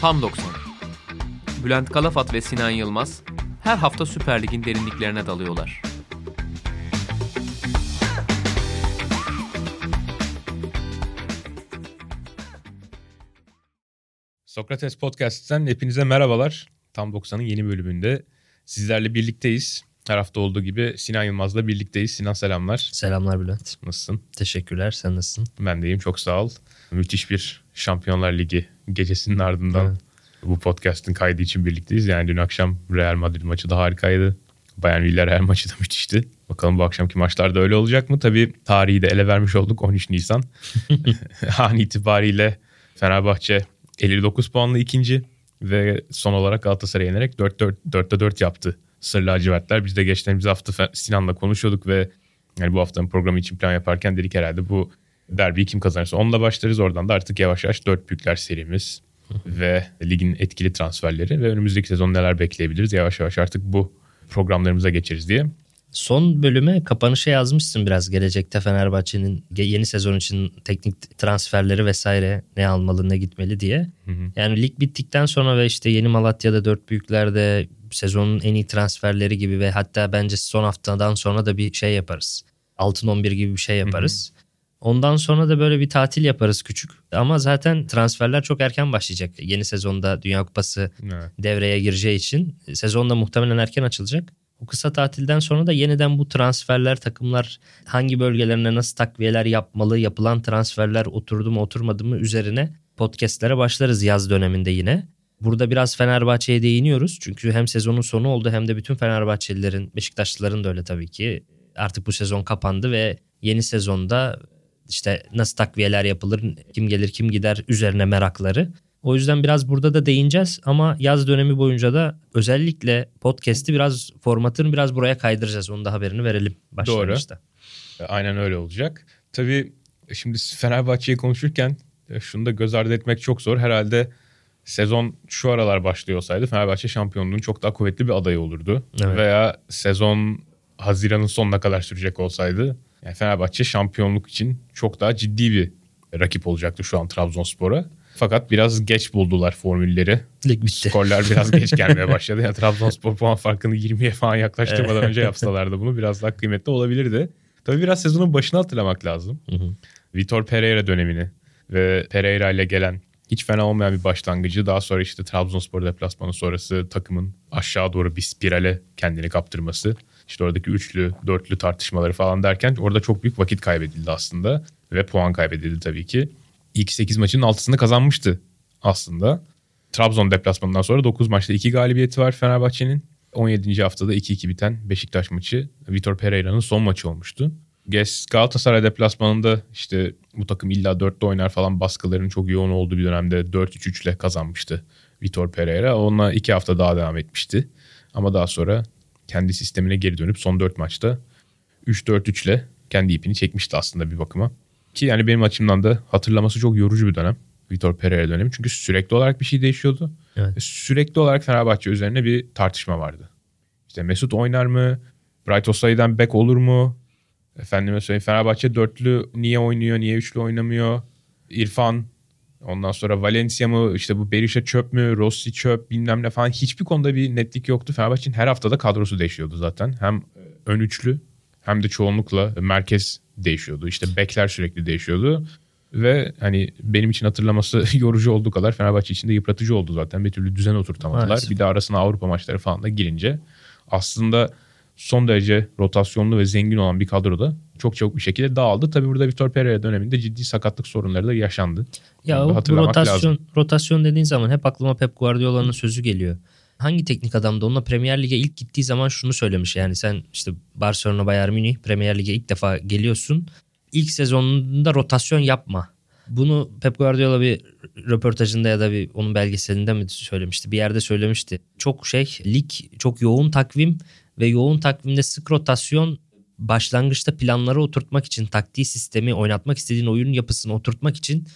Tam 90. Bülent Kalafat ve Sinan Yılmaz her hafta Süper Lig'in derinliklerine dalıyorlar. Sokrates Podcast'ten hepinize merhabalar. Tam 90'ın yeni bölümünde sizlerle birlikteyiz. Her hafta olduğu gibi Sinan Yılmaz'la birlikteyiz. Sinan selamlar. Selamlar Bülent. Nasılsın? Teşekkürler. Sen nasılsın? Ben de iyiyim. Çok sağ ol. Müthiş bir Şampiyonlar Ligi gecesinin ardından Evet. bu podcast'ın kaydı için birlikteyiz. Yani dün akşam Real Madrid maçı da harikaydı. Bayern Villarreal maçı da müthişti. Bakalım bu akşamki maçlarda öyle olacak mı? Tabii tarihi de ele vermiş olduk 13 Nisan. An itibariyle Fenerbahçe 59 puanlı ikinci ve son olarak Galatasaray'a yenerek 4-4, 4'te 4 yaptı. Sır lacivertler. Biz de geçtiğimiz hafta Sinan'la konuşuyorduk ve yani bu haftanın programı için plan yaparken dedik herhalde bu derbiyi kim kazanırsa onunla başlarız. Oradan da artık yavaş yavaş 4 büyükler serimiz ve ligin etkili transferleri ve önümüzdeki sezon neler bekleyebiliriz yavaş yavaş artık bu programlarımıza geçeriz diye. Son bölüme kapanışa yazmışsın biraz gelecekte Fenerbahçe'nin yeni sezon için teknik transferleri vesaire ne almalı ne gitmeli diye. Yani lig bittikten sonra ve işte yeni Malatya'da dört büyüklerde sezonun en iyi transferleri gibi ve hatta bence son haftadan sonra da bir şey yaparız. Altın 11 gibi bir şey yaparız. Ondan sonra da böyle bir tatil yaparız küçük. Ama zaten transferler çok erken başlayacak. Yeni sezonda Dünya Kupası Evet. devreye gireceği için sezon da muhtemelen erken açılacak. O kısa tatilden sonra da yeniden bu transferler, takımlar hangi bölgelerine nasıl takviyeler yapmalı, yapılan transferler oturdu mu oturmadı mı üzerine podcastlere başlarız yaz döneminde yine. Burada biraz Fenerbahçe'ye değiniyoruz. Çünkü hem sezonun sonu oldu hem de bütün Fenerbahçelilerin, Beşiktaşlıların da öyle tabii ki. Artık bu sezon kapandı ve yeni sezonda işte nasıl takviyeler yapılır, kim gelir kim gider üzerine merakları. O yüzden biraz burada da değineceğiz ama yaz dönemi boyunca da özellikle podcast'i biraz formatını biraz buraya kaydıracağız. Onun da haberini verelim başlangıçta. E, Aynen öyle olacak. Tabii şimdi Fenerbahçe'yi konuşurken e, şunu da göz ardı etmek çok zor. Herhalde sezon şu aralar başlıyor olsaydı Fenerbahçe şampiyonluğun çok daha kuvvetli bir adayı olurdu. Evet. Veya sezon Haziran'ın sonuna kadar sürecek olsaydı yani Fenerbahçe şampiyonluk için çok daha ciddi bir rakip olacaktı şu an Trabzonspor'a. Fakat biraz geç buldular formülleri. Lig bitti. Skorlar biraz geç gelmeye başladı. Yani Trabzonspor puan farkını 20'ye falan yaklaştırmadan önce yapsalardı bunu biraz daha kıymetli olabilirdi. Tabii biraz sezonun başını hatırlamak lazım. Hı hı. Vitor Pereira dönemini ve Pereira ile gelen hiç fena olmayan bir başlangıcı. Daha sonra işte Trabzonspor deplasmanı sonrası takımın aşağı doğru bir spirale kendini kaptırması. İşte oradaki üçlü, dörtlü tartışmaları falan derken orada çok büyük vakit kaybedildi aslında. Ve puan kaybedildi tabii ki. İlk 8 maçın 6'sını kazanmıştı aslında. Trabzon deplasmanından sonra 9 maçta 2 galibiyeti var Fenerbahçe'nin. 17. haftada 2-2 biten Beşiktaş maçı Vitor Pereira'nın son maçı olmuştu. Ges Galatasaray deplasmanında işte bu takım illa 4'te oynar falan baskıların çok yoğun olduğu bir dönemde 4-3-3 ile kazanmıştı Vitor Pereira. Onunla 2 hafta daha devam etmişti. Ama daha sonra kendi sistemine geri dönüp son 4 maçta 3-4-3 ile kendi ipini çekmişti aslında bir bakıma. Ki yani benim açımdan da hatırlaması çok yorucu bir dönem. Vitor Pereira dönemi. Çünkü sürekli olarak bir şey değişiyordu. Evet. Ve Sürekli olarak Fenerbahçe üzerine bir tartışma vardı. İşte Mesut oynar mı? Bright Osay'dan bek olur mu? Efendime söyleyeyim Fenerbahçe dörtlü niye oynuyor, niye üçlü oynamıyor? İrfan, ondan sonra Valencia mı, işte bu Berisha çöp mü, Rossi çöp bilmem ne falan. Hiçbir konuda bir netlik yoktu. Fenerbahçe'nin her haftada kadrosu değişiyordu zaten. Hem ön üçlü hem de çoğunlukla merkez değişiyordu. İşte bekler sürekli değişiyordu. Ve hani benim için hatırlaması yorucu olduğu kadar Fenerbahçe için de yıpratıcı oldu zaten. Bir türlü düzen oturtamadılar. Maalesef. Bir de arasına Avrupa maçları falan da girince aslında son derece rotasyonlu ve zengin olan bir kadroda çok çabuk bir şekilde dağıldı. Tabii burada Vitor Pereira döneminde ciddi sakatlık sorunları da yaşandı. Ya o rotasyon lazım. rotasyon dediğin zaman hep aklıma Pep Guardiola'nın sözü geliyor. Hangi teknik adam da onunla Premier Lig'e ilk gittiği zaman şunu söylemiş yani sen işte Barcelona Bayern Münih Premier Lig'e ilk defa geliyorsun. İlk sezonunda rotasyon yapma. Bunu Pep Guardiola bir röportajında ya da bir onun belgeselinde mi söylemişti? Bir yerde söylemişti. Çok şey lig çok yoğun takvim ve yoğun takvimde sık rotasyon başlangıçta planları oturtmak için taktiği sistemi oynatmak istediğin oyunun yapısını oturtmak için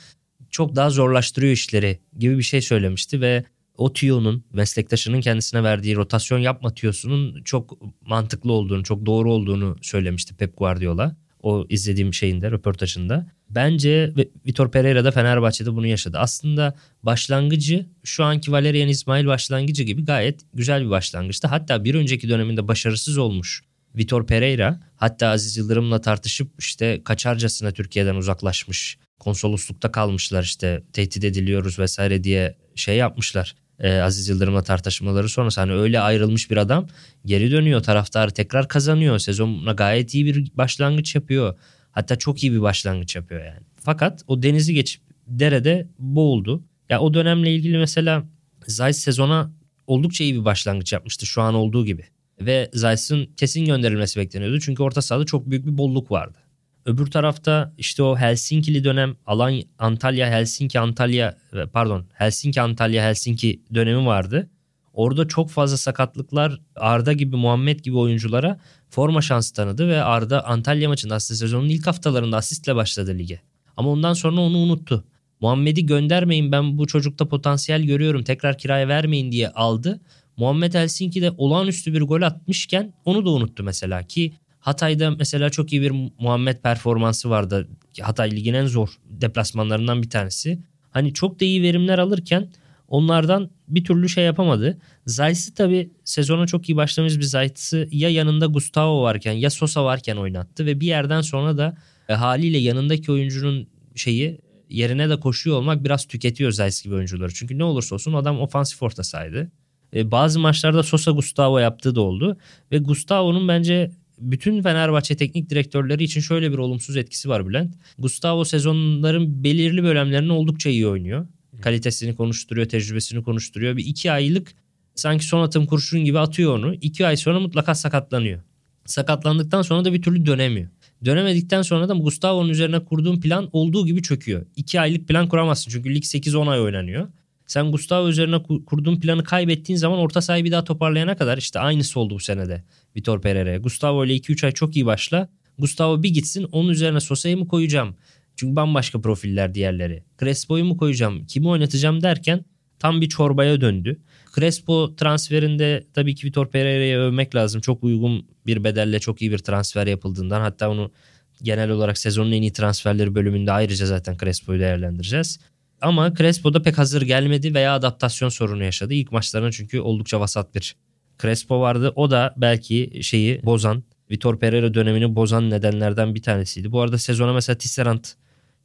çok daha zorlaştırıyor işleri gibi bir şey söylemişti ve o tüyonun meslektaşının kendisine verdiği rotasyon yapma tüyosunun çok mantıklı olduğunu, çok doğru olduğunu söylemişti Pep Guardiola. O izlediğim şeyinde, röportajında. Bence Vitor Pereira da Fenerbahçe'de bunu yaşadı. Aslında başlangıcı şu anki Valerian İsmail başlangıcı gibi gayet güzel bir başlangıçtı. Hatta bir önceki döneminde başarısız olmuş Vitor Pereira hatta Aziz Yıldırım'la tartışıp işte kaçarcasına Türkiye'den uzaklaşmış. Konsoloslukta kalmışlar işte tehdit ediliyoruz vesaire diye şey yapmışlar. Ee, Aziz Yıldırım'la tartışmaları sonrası hani öyle ayrılmış bir adam geri dönüyor taraftarı tekrar kazanıyor. Sezonuna gayet iyi bir başlangıç yapıyor. Hatta çok iyi bir başlangıç yapıyor yani. Fakat o denizi geçip derede boğuldu. Ya o dönemle ilgili mesela Zayt sezona oldukça iyi bir başlangıç yapmıştı şu an olduğu gibi. Ve Zayt'sın kesin gönderilmesi bekleniyordu. Çünkü orta sahada çok büyük bir bolluk vardı. Öbür tarafta işte o Helsinki'li dönem Alan Antalya Helsinki Antalya pardon Helsinki Antalya Helsinki dönemi vardı. Orada çok fazla sakatlıklar Arda gibi Muhammed gibi oyunculara forma şansı tanıdı ve Arda Antalya maçında aslında sezonun ilk haftalarında asistle başladı lige. Ama ondan sonra onu unuttu. Muhammed'i göndermeyin ben bu çocukta potansiyel görüyorum tekrar kiraya vermeyin diye aldı. Muhammed Helsinki'de olağanüstü bir gol atmışken onu da unuttu mesela ki Hatay'da mesela çok iyi bir Muhammed performansı vardı. Hatay ligin en zor deplasmanlarından bir tanesi. Hani çok da iyi verimler alırken onlardan bir türlü şey yapamadı. Zayt'sı tabii sezona çok iyi başlamış bir Zayt'sı ya yanında Gustavo varken ya Sosa varken oynattı ve bir yerden sonra da e, haliyle yanındaki oyuncunun şeyi yerine de koşuyor olmak biraz tüketiyor Zayt gibi oyuncuları. Çünkü ne olursa olsun adam ofansif orta saydı. E, bazı maçlarda Sosa Gustavo yaptığı da oldu ve Gustavo'nun bence bütün Fenerbahçe teknik direktörleri için şöyle bir olumsuz etkisi var Bülent. Gustavo sezonların belirli bölümlerini oldukça iyi oynuyor. Kalitesini konuşturuyor, tecrübesini konuşturuyor. Bir iki aylık sanki son atım kurşun gibi atıyor onu. İki ay sonra mutlaka sakatlanıyor. Sakatlandıktan sonra da bir türlü dönemiyor. Dönemedikten sonra da Gustavo'nun üzerine kurduğun plan olduğu gibi çöküyor. İki aylık plan kuramazsın çünkü lig 8-10 ay oynanıyor. Sen Gustavo üzerine kurduğun planı kaybettiğin zaman orta sahayı bir daha toparlayana kadar işte aynısı oldu bu senede Vitor Pereira'ya. Gustavo ile 2-3 ay çok iyi başla. Gustavo bir gitsin onun üzerine Sosa'yı mı koyacağım? Çünkü bambaşka profiller diğerleri. Crespo'yu mu koyacağım? Kimi oynatacağım derken tam bir çorbaya döndü. Crespo transferinde tabii ki Vitor Pereira'yı övmek lazım. Çok uygun bir bedelle çok iyi bir transfer yapıldığından. Hatta onu genel olarak sezonun en iyi transferleri bölümünde ayrıca zaten Crespo'yu değerlendireceğiz. Ama Crespo da pek hazır gelmedi veya adaptasyon sorunu yaşadı. İlk maçlarına çünkü oldukça vasat bir Crespo vardı. O da belki şeyi bozan, Vitor Pereira dönemini bozan nedenlerden bir tanesiydi. Bu arada sezona mesela Tisserand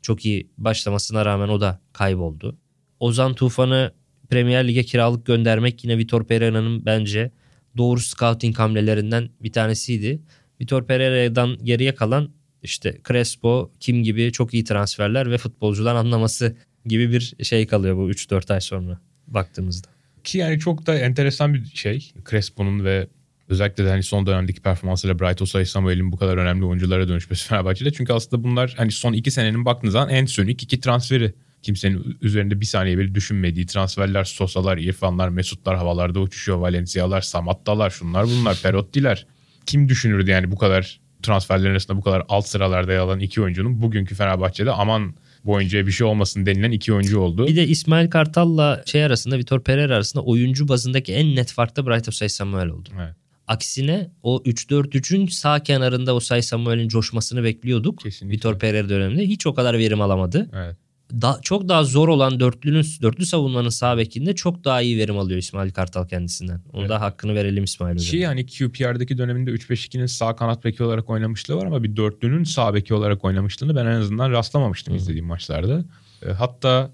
çok iyi başlamasına rağmen o da kayboldu. Ozan Tufan'ı Premier Lig'e kiralık göndermek yine Vitor Pereira'nın bence doğru scouting hamlelerinden bir tanesiydi. Vitor Pereira'dan geriye kalan işte Crespo, Kim gibi çok iyi transferler ve futbolcudan anlaması gibi bir şey kalıyor bu 3-4 ay sonra baktığımızda. Ki yani çok da enteresan bir şey Crespo'nun ve özellikle de hani son dönemdeki performansıyla Bright Osay Samuel'in bu kadar önemli oyunculara dönüşmesi Fenerbahçe'de. Çünkü aslında bunlar hani son iki senenin baktığınız zaman en sönük iki transferi. Kimsenin üzerinde bir saniye bile düşünmediği transferler, Sosa'lar, İrfanlar, Mesutlar havalarda uçuşuyor, Valencia'lar, Samatta'lar, şunlar bunlar, Perotti'ler. Kim düşünürdü yani bu kadar transferlerin arasında bu kadar alt sıralarda yer alan iki oyuncunun bugünkü Fenerbahçe'de aman bu oyuncuya bir şey olmasın denilen iki oyuncu oldu. Bir de İsmail Kartal'la şey arasında Vitor Pereira arasında oyuncu bazındaki en net fark da Bright Osay Samuel oldu. Evet. Aksine o 3-4-3'ün sağ kenarında Osay Samuel'in coşmasını bekliyorduk. Kesinlikle. Vitor Pereira döneminde hiç o kadar verim alamadı. Evet da, çok daha zor olan dörtlünün dörtlü savunmanın sağ bekinde çok daha iyi verim alıyor İsmail Kartal kendisinden. Onu evet. da hakkını verelim İsmail Hocam. Ki yani QPR'daki döneminde 3-5-2'nin sağ kanat beki olarak oynamışlığı var ama bir dörtlünün sağ beki olarak oynamışlığını ben en azından rastlamamıştım Hı. izlediğim maçlarda. E, hatta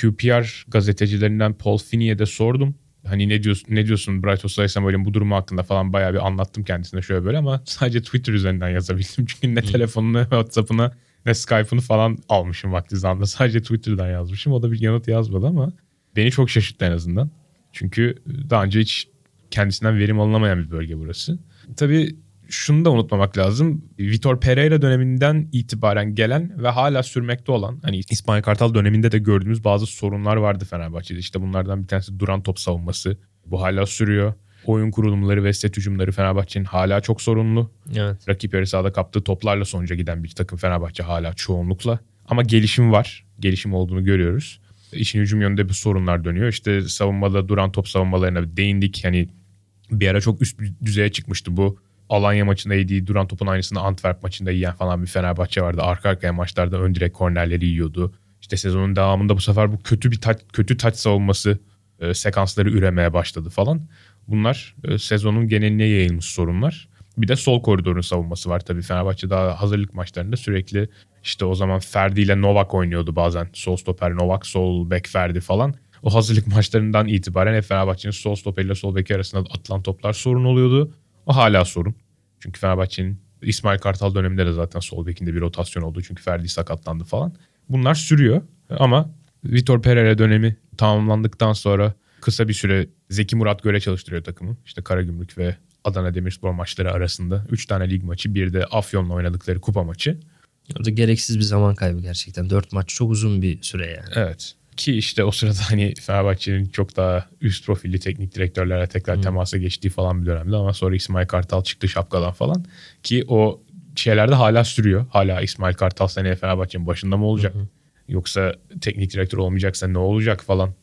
QPR gazetecilerinden Paul Finney'e de sordum. Hani ne diyorsun ne diyorsun Bright Osay Samuel'in bu durumu hakkında falan bayağı bir anlattım kendisine şöyle böyle ama sadece Twitter üzerinden yazabildim. Çünkü ne telefonuna WhatsApp'ına ne Skype'ını falan almışım vakti zamanında. Sadece Twitter'dan yazmışım. O da bir yanıt yazmadı ama beni çok şaşırttı en azından. Çünkü daha önce hiç kendisinden verim alınamayan bir bölge burası. Tabii şunu da unutmamak lazım. Vitor Pereira döneminden itibaren gelen ve hala sürmekte olan hani İspanya Kartal döneminde de gördüğümüz bazı sorunlar vardı Fenerbahçe'de. İşte bunlardan bir tanesi duran top savunması. Bu hala sürüyor oyun kurulumları ve set hücumları Fenerbahçe'nin hala çok sorunlu. Evet. Rakip yarı sahada kaptığı toplarla sonuca giden bir takım Fenerbahçe hala çoğunlukla. Ama gelişim var. Gelişim olduğunu görüyoruz. İşin hücum yönünde bir sorunlar dönüyor. İşte savunmada duran top savunmalarına değindik. Hani bir ara çok üst düzeye çıkmıştı bu. Alanya maçında yediği duran topun aynısını Antwerp maçında yiyen falan bir Fenerbahçe vardı. Arka arkaya maçlarda ön direk kornerleri yiyordu. İşte sezonun devamında bu sefer bu kötü bir taç, kötü taç savunması e, sekansları üremeye başladı falan. Bunlar e, sezonun geneline yayılmış sorunlar. Bir de sol koridorun savunması var tabii. Fenerbahçe daha hazırlık maçlarında sürekli işte o zaman Ferdi ile Novak oynuyordu bazen. Sol stoper Novak, sol bek Ferdi falan. O hazırlık maçlarından itibaren hep Fenerbahçe'nin sol stoperiyle sol beki arasında atılan toplar sorun oluyordu. O hala sorun. Çünkü Fenerbahçe'nin İsmail Kartal döneminde de zaten sol bekinde bir rotasyon oldu. Çünkü Ferdi sakatlandı falan. Bunlar sürüyor ama Vitor Pereira dönemi tamamlandıktan sonra kısa bir süre Zeki Murat Göre çalıştırıyor takımı. İşte Karagümrük ve Adana Demirspor maçları arasında 3 tane lig maçı bir de Afyon'la oynadıkları kupa maçı. O da gereksiz bir zaman kaybı gerçekten. 4 maç çok uzun bir süre yani. Evet. Ki işte o sırada hani Fenerbahçe'nin çok daha üst profilli teknik direktörlerle tekrar hmm. temasa geçtiği falan bir dönemde ama sonra İsmail Kartal çıktı şapkadan falan. Ki o şeylerde hala sürüyor. Hala İsmail Kartal seneye Fenerbahçe'nin başında mı olacak? Hı Yoksa teknik direktör olmayacaksa ne olacak falan.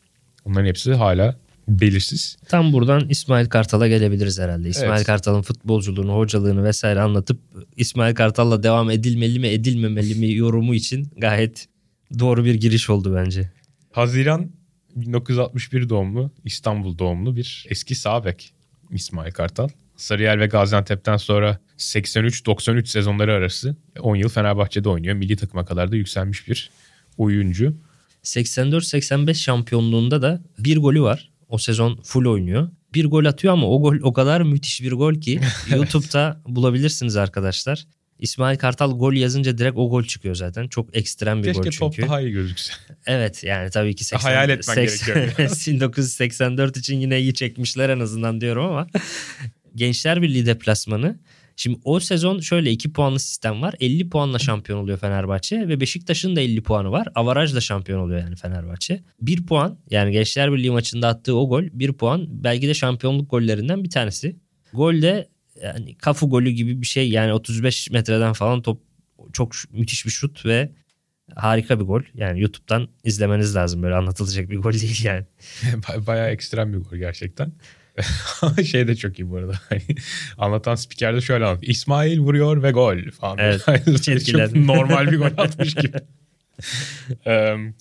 Onların hepsi hala belirsiz. Tam buradan İsmail Kartal'a gelebiliriz herhalde. İsmail evet. Kartal'ın futbolculuğunu, hocalığını vesaire anlatıp İsmail Kartal'la devam edilmeli mi, edilmemeli mi yorumu için gayet doğru bir giriş oldu bence. Haziran 1961 doğumlu, İstanbul doğumlu bir eski sağ bek İsmail Kartal. Sarıyer ve Gaziantep'ten sonra 83-93 sezonları arası 10 yıl Fenerbahçe'de oynuyor. Milli takıma kadar da yükselmiş bir oyuncu. 84-85 şampiyonluğunda da bir golü var. O sezon full oynuyor. Bir gol atıyor ama o gol o kadar müthiş bir gol ki YouTube'da bulabilirsiniz arkadaşlar. İsmail Kartal gol yazınca direkt o gol çıkıyor zaten. Çok ekstrem bir Keşke gol çünkü. Keşke top daha iyi gözükse. Evet yani tabii ki 80, Hayal etmen 80, gerekiyor. 1984 için yine iyi çekmişler en azından diyorum ama. Gençler Birliği deplasmanı Şimdi o sezon şöyle 2 puanlı sistem var. 50 puanla şampiyon oluyor Fenerbahçe ve Beşiktaş'ın da 50 puanı var. Avarajla şampiyon oluyor yani Fenerbahçe. 1 puan yani Gençler Birliği maçında attığı o gol 1 puan belki de şampiyonluk gollerinden bir tanesi. Gol de yani kafu golü gibi bir şey yani 35 metreden falan top çok müthiş bir şut ve harika bir gol. Yani YouTube'dan izlemeniz lazım böyle anlatılacak bir gol değil yani. Bayağı ekstrem bir gol gerçekten. şey de çok iyi bu arada. Anlatan spiker de şöyle anlatıyor. İsmail vuruyor ve gol falan. Evet. çok normal bir gol atmış gibi.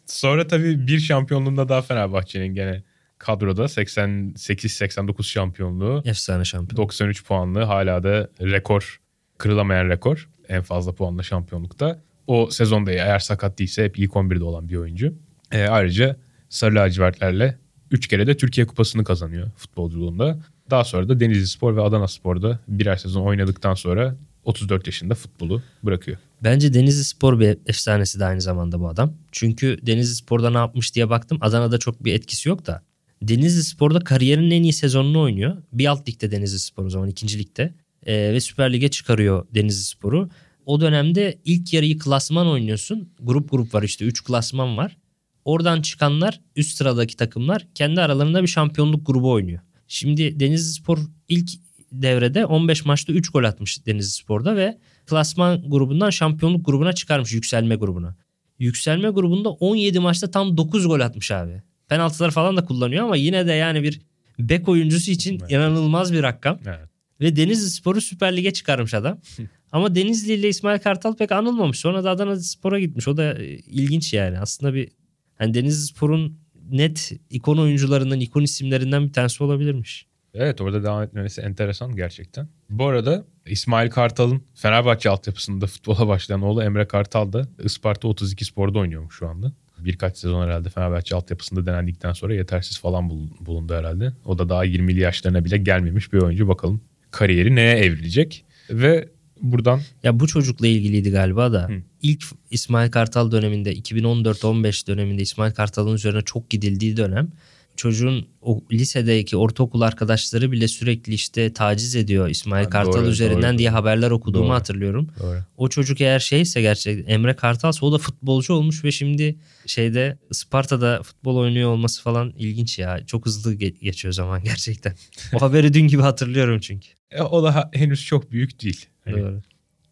sonra tabii bir şampiyonluğunda daha Fenerbahçe'nin gene kadroda 88-89 şampiyonluğu. Efsane şampiyon. 93 puanlı hala da rekor kırılamayan rekor en fazla puanla şampiyonlukta. O sezonda eğer sakat değilse hep ilk 11'de olan bir oyuncu. E, ayrıca Sarı Lacivertlerle 3 kere de Türkiye Kupası'nı kazanıyor futbolculuğunda. Daha sonra da Denizli Spor ve Adana Spor'da birer sezon oynadıktan sonra 34 yaşında futbolu bırakıyor. Bence Denizli Spor bir efsanesi de aynı zamanda bu adam. Çünkü Denizli Spor'da ne yapmış diye baktım. Adana'da çok bir etkisi yok da. Denizli Spor'da kariyerinin en iyi sezonunu oynuyor. Bir alt ligde Denizli Spor o zaman ikinci ligde. Ee, ve Süper Lig'e çıkarıyor Denizli Spor'u. O dönemde ilk yarıyı klasman oynuyorsun. Grup grup var işte 3 klasman var. Oradan çıkanlar üst sıradaki takımlar kendi aralarında bir şampiyonluk grubu oynuyor. Şimdi Denizli Spor ilk devrede 15 maçta 3 gol atmış Denizli Spor'da ve klasman grubundan şampiyonluk grubuna çıkarmış yükselme grubuna. Yükselme grubunda 17 maçta tam 9 gol atmış abi. Penaltılar falan da kullanıyor ama yine de yani bir bek oyuncusu için evet. inanılmaz bir rakam. Evet. Ve Denizli Spor'u Süper Lig'e çıkarmış adam. ama Denizli ile İsmail Kartal pek anılmamış. Sonra da Adana Spor'a gitmiş. O da e, ilginç yani. Aslında bir Hani Denizli Spor'un net ikon oyuncularından, ikon isimlerinden bir tanesi olabilirmiş. Evet orada devam etmesi enteresan gerçekten. Bu arada İsmail Kartal'ın Fenerbahçe altyapısında futbola başlayan oğlu Emre Kartal da Isparta 32 Spor'da oynuyormuş şu anda. Birkaç sezon herhalde Fenerbahçe altyapısında denendikten sonra yetersiz falan bulundu herhalde. O da daha 20'li yaşlarına bile gelmemiş bir oyuncu. Bakalım kariyeri neye evrilecek. Ve buradan... Ya bu çocukla ilgiliydi galiba da. Hı. İlk İsmail Kartal döneminde 2014-15 döneminde İsmail Kartal'ın üzerine çok gidildiği dönem çocuğun o lisedeki ortaokul arkadaşları bile sürekli işte taciz ediyor İsmail ha, Kartal doğru, üzerinden doğru, diye haberler okuduğumu doğru, hatırlıyorum. Doğru. O çocuk eğer şeyse gerçekten Emre Kartalsa o da futbolcu olmuş ve şimdi şeyde Sparta'da futbol oynuyor olması falan ilginç ya. Çok hızlı geçiyor zaman gerçekten. o haberi dün gibi hatırlıyorum çünkü. E, o da henüz çok büyük değil. Hani Doğru.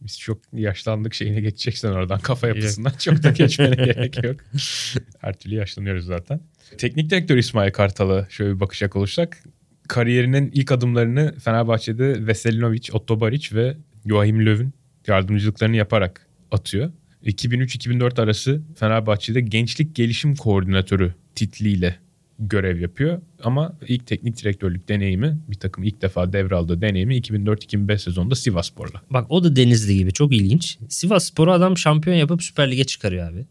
Biz çok yaşlandık şeyine geçeceksen oradan kafa yapısından çok da geçmene gerek yok. Her türlü yaşlanıyoruz zaten. Teknik direktör İsmail Kartal'a şöyle bir bakacak olursak kariyerinin ilk adımlarını Fenerbahçe'de Veselinovic, Otto Baric ve Joachim Löw'ün yardımcılıklarını yaparak atıyor. 2003-2004 arası Fenerbahçe'de gençlik gelişim koordinatörü titliyle görev yapıyor. Ama ilk teknik direktörlük deneyimi bir takım ilk defa devraldığı deneyimi 2004-2005 sezonunda Sivasspor'la. Bak o da Denizli gibi çok ilginç. Sivas Spor'u adam şampiyon yapıp Süper Lig'e çıkarıyor abi.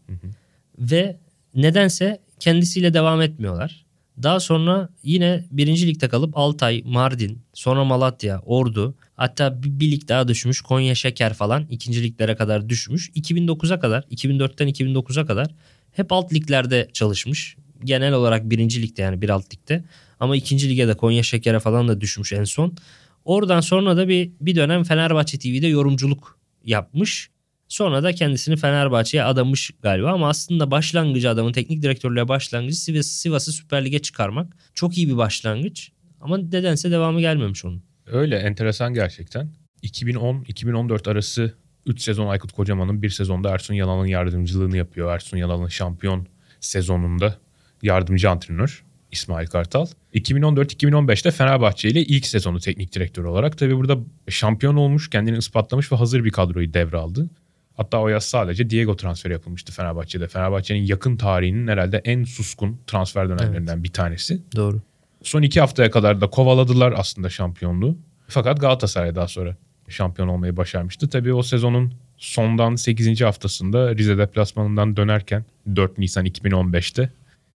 Ve nedense kendisiyle devam etmiyorlar. Daha sonra yine birinci ligde kalıp Altay, Mardin, sonra Malatya, Ordu hatta bir, bir lig daha düşmüş Konya Şeker falan ikinci liglere kadar düşmüş. 2009'a kadar 2004'ten 2009'a kadar hep alt liglerde çalışmış. Genel olarak birinci ligde yani bir alt ligde ama ikinci lige de Konya Şeker'e falan da düşmüş en son. Oradan sonra da bir, bir dönem Fenerbahçe TV'de yorumculuk yapmış. Sonra da kendisini Fenerbahçe'ye adamış galiba ama aslında başlangıcı adamın teknik direktörlüğe başlangıcı Sivas, Sivas'ı Süper Lig'e çıkarmak. Çok iyi bir başlangıç ama nedense devamı gelmemiş onun. Öyle enteresan gerçekten. 2010-2014 arası 3 sezon Aykut Kocaman'ın bir sezonda Ersun Yanal'ın yardımcılığını yapıyor. Ersun Yanal'ın şampiyon sezonunda yardımcı antrenör İsmail Kartal. 2014-2015'te Fenerbahçe ile ilk sezonu teknik direktör olarak tabii burada şampiyon olmuş, kendini ispatlamış ve hazır bir kadroyu devraldı. Hatta o yaz sadece Diego transferi yapılmıştı Fenerbahçe'de. Fenerbahçe'nin yakın tarihinin herhalde en suskun transfer dönemlerinden evet. bir tanesi. Doğru. Son iki haftaya kadar da kovaladılar aslında şampiyonluğu. Fakat Galatasaray daha sonra şampiyon olmayı başarmıştı. Tabii o sezonun sondan 8. haftasında Rize deplasmanından dönerken 4 Nisan 2015'te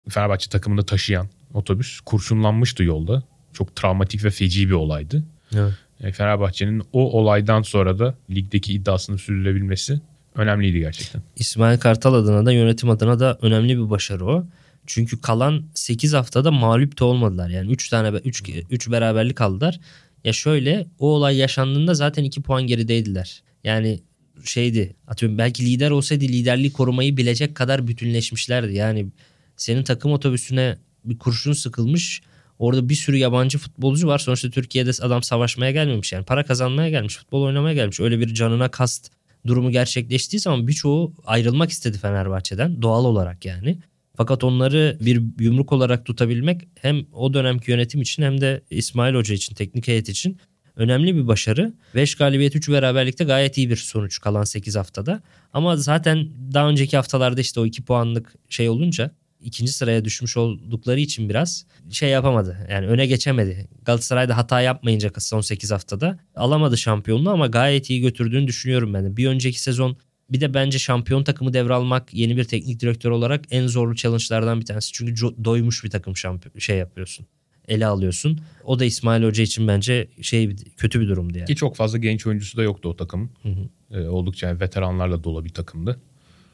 Fenerbahçe takımını taşıyan otobüs kurşunlanmıştı yolda. Çok travmatik ve feci bir olaydı. Evet. E, Fenerbahçe'nin o olaydan sonra da ligdeki iddiasını sürdürebilmesi önemliydi gerçekten. İsmail Kartal adına da yönetim adına da önemli bir başarı o. Çünkü kalan 8 haftada mağlup da olmadılar. Yani 3 tane 3 3 beraberlik aldılar. Ya şöyle o olay yaşandığında zaten 2 puan gerideydiler. Yani şeydi atıyorum belki lider olsaydı liderliği korumayı bilecek kadar bütünleşmişlerdi. Yani senin takım otobüsüne bir kurşun sıkılmış. Orada bir sürü yabancı futbolcu var. Sonuçta Türkiye'de adam savaşmaya gelmemiş yani. Para kazanmaya gelmiş, futbol oynamaya gelmiş. Öyle bir canına kast durumu gerçekleştiği zaman birçoğu ayrılmak istedi Fenerbahçe'den doğal olarak yani. Fakat onları bir yumruk olarak tutabilmek hem o dönemki yönetim için hem de İsmail Hoca için, teknik heyet için önemli bir başarı. 5 galibiyet 3 beraberlikte gayet iyi bir sonuç kalan 8 haftada. Ama zaten daha önceki haftalarda işte o 2 puanlık şey olunca ikinci sıraya düşmüş oldukları için biraz şey yapamadı. Yani öne geçemedi. Galatasaray'da hata yapmayınca son 8 haftada alamadı şampiyonluğu ama gayet iyi götürdüğünü düşünüyorum ben de. Bir önceki sezon bir de bence şampiyon takımı devralmak yeni bir teknik direktör olarak en zorlu challenge'lardan bir tanesi. Çünkü doymuş bir takım şampiyon şey yapıyorsun. Ele alıyorsun. O da İsmail Hoca için bence şey kötü bir durumdu yani. Ki çok fazla genç oyuncusu da yoktu o takımın. Hı hı. Ee, oldukça veteranlarla dolu bir takımdı.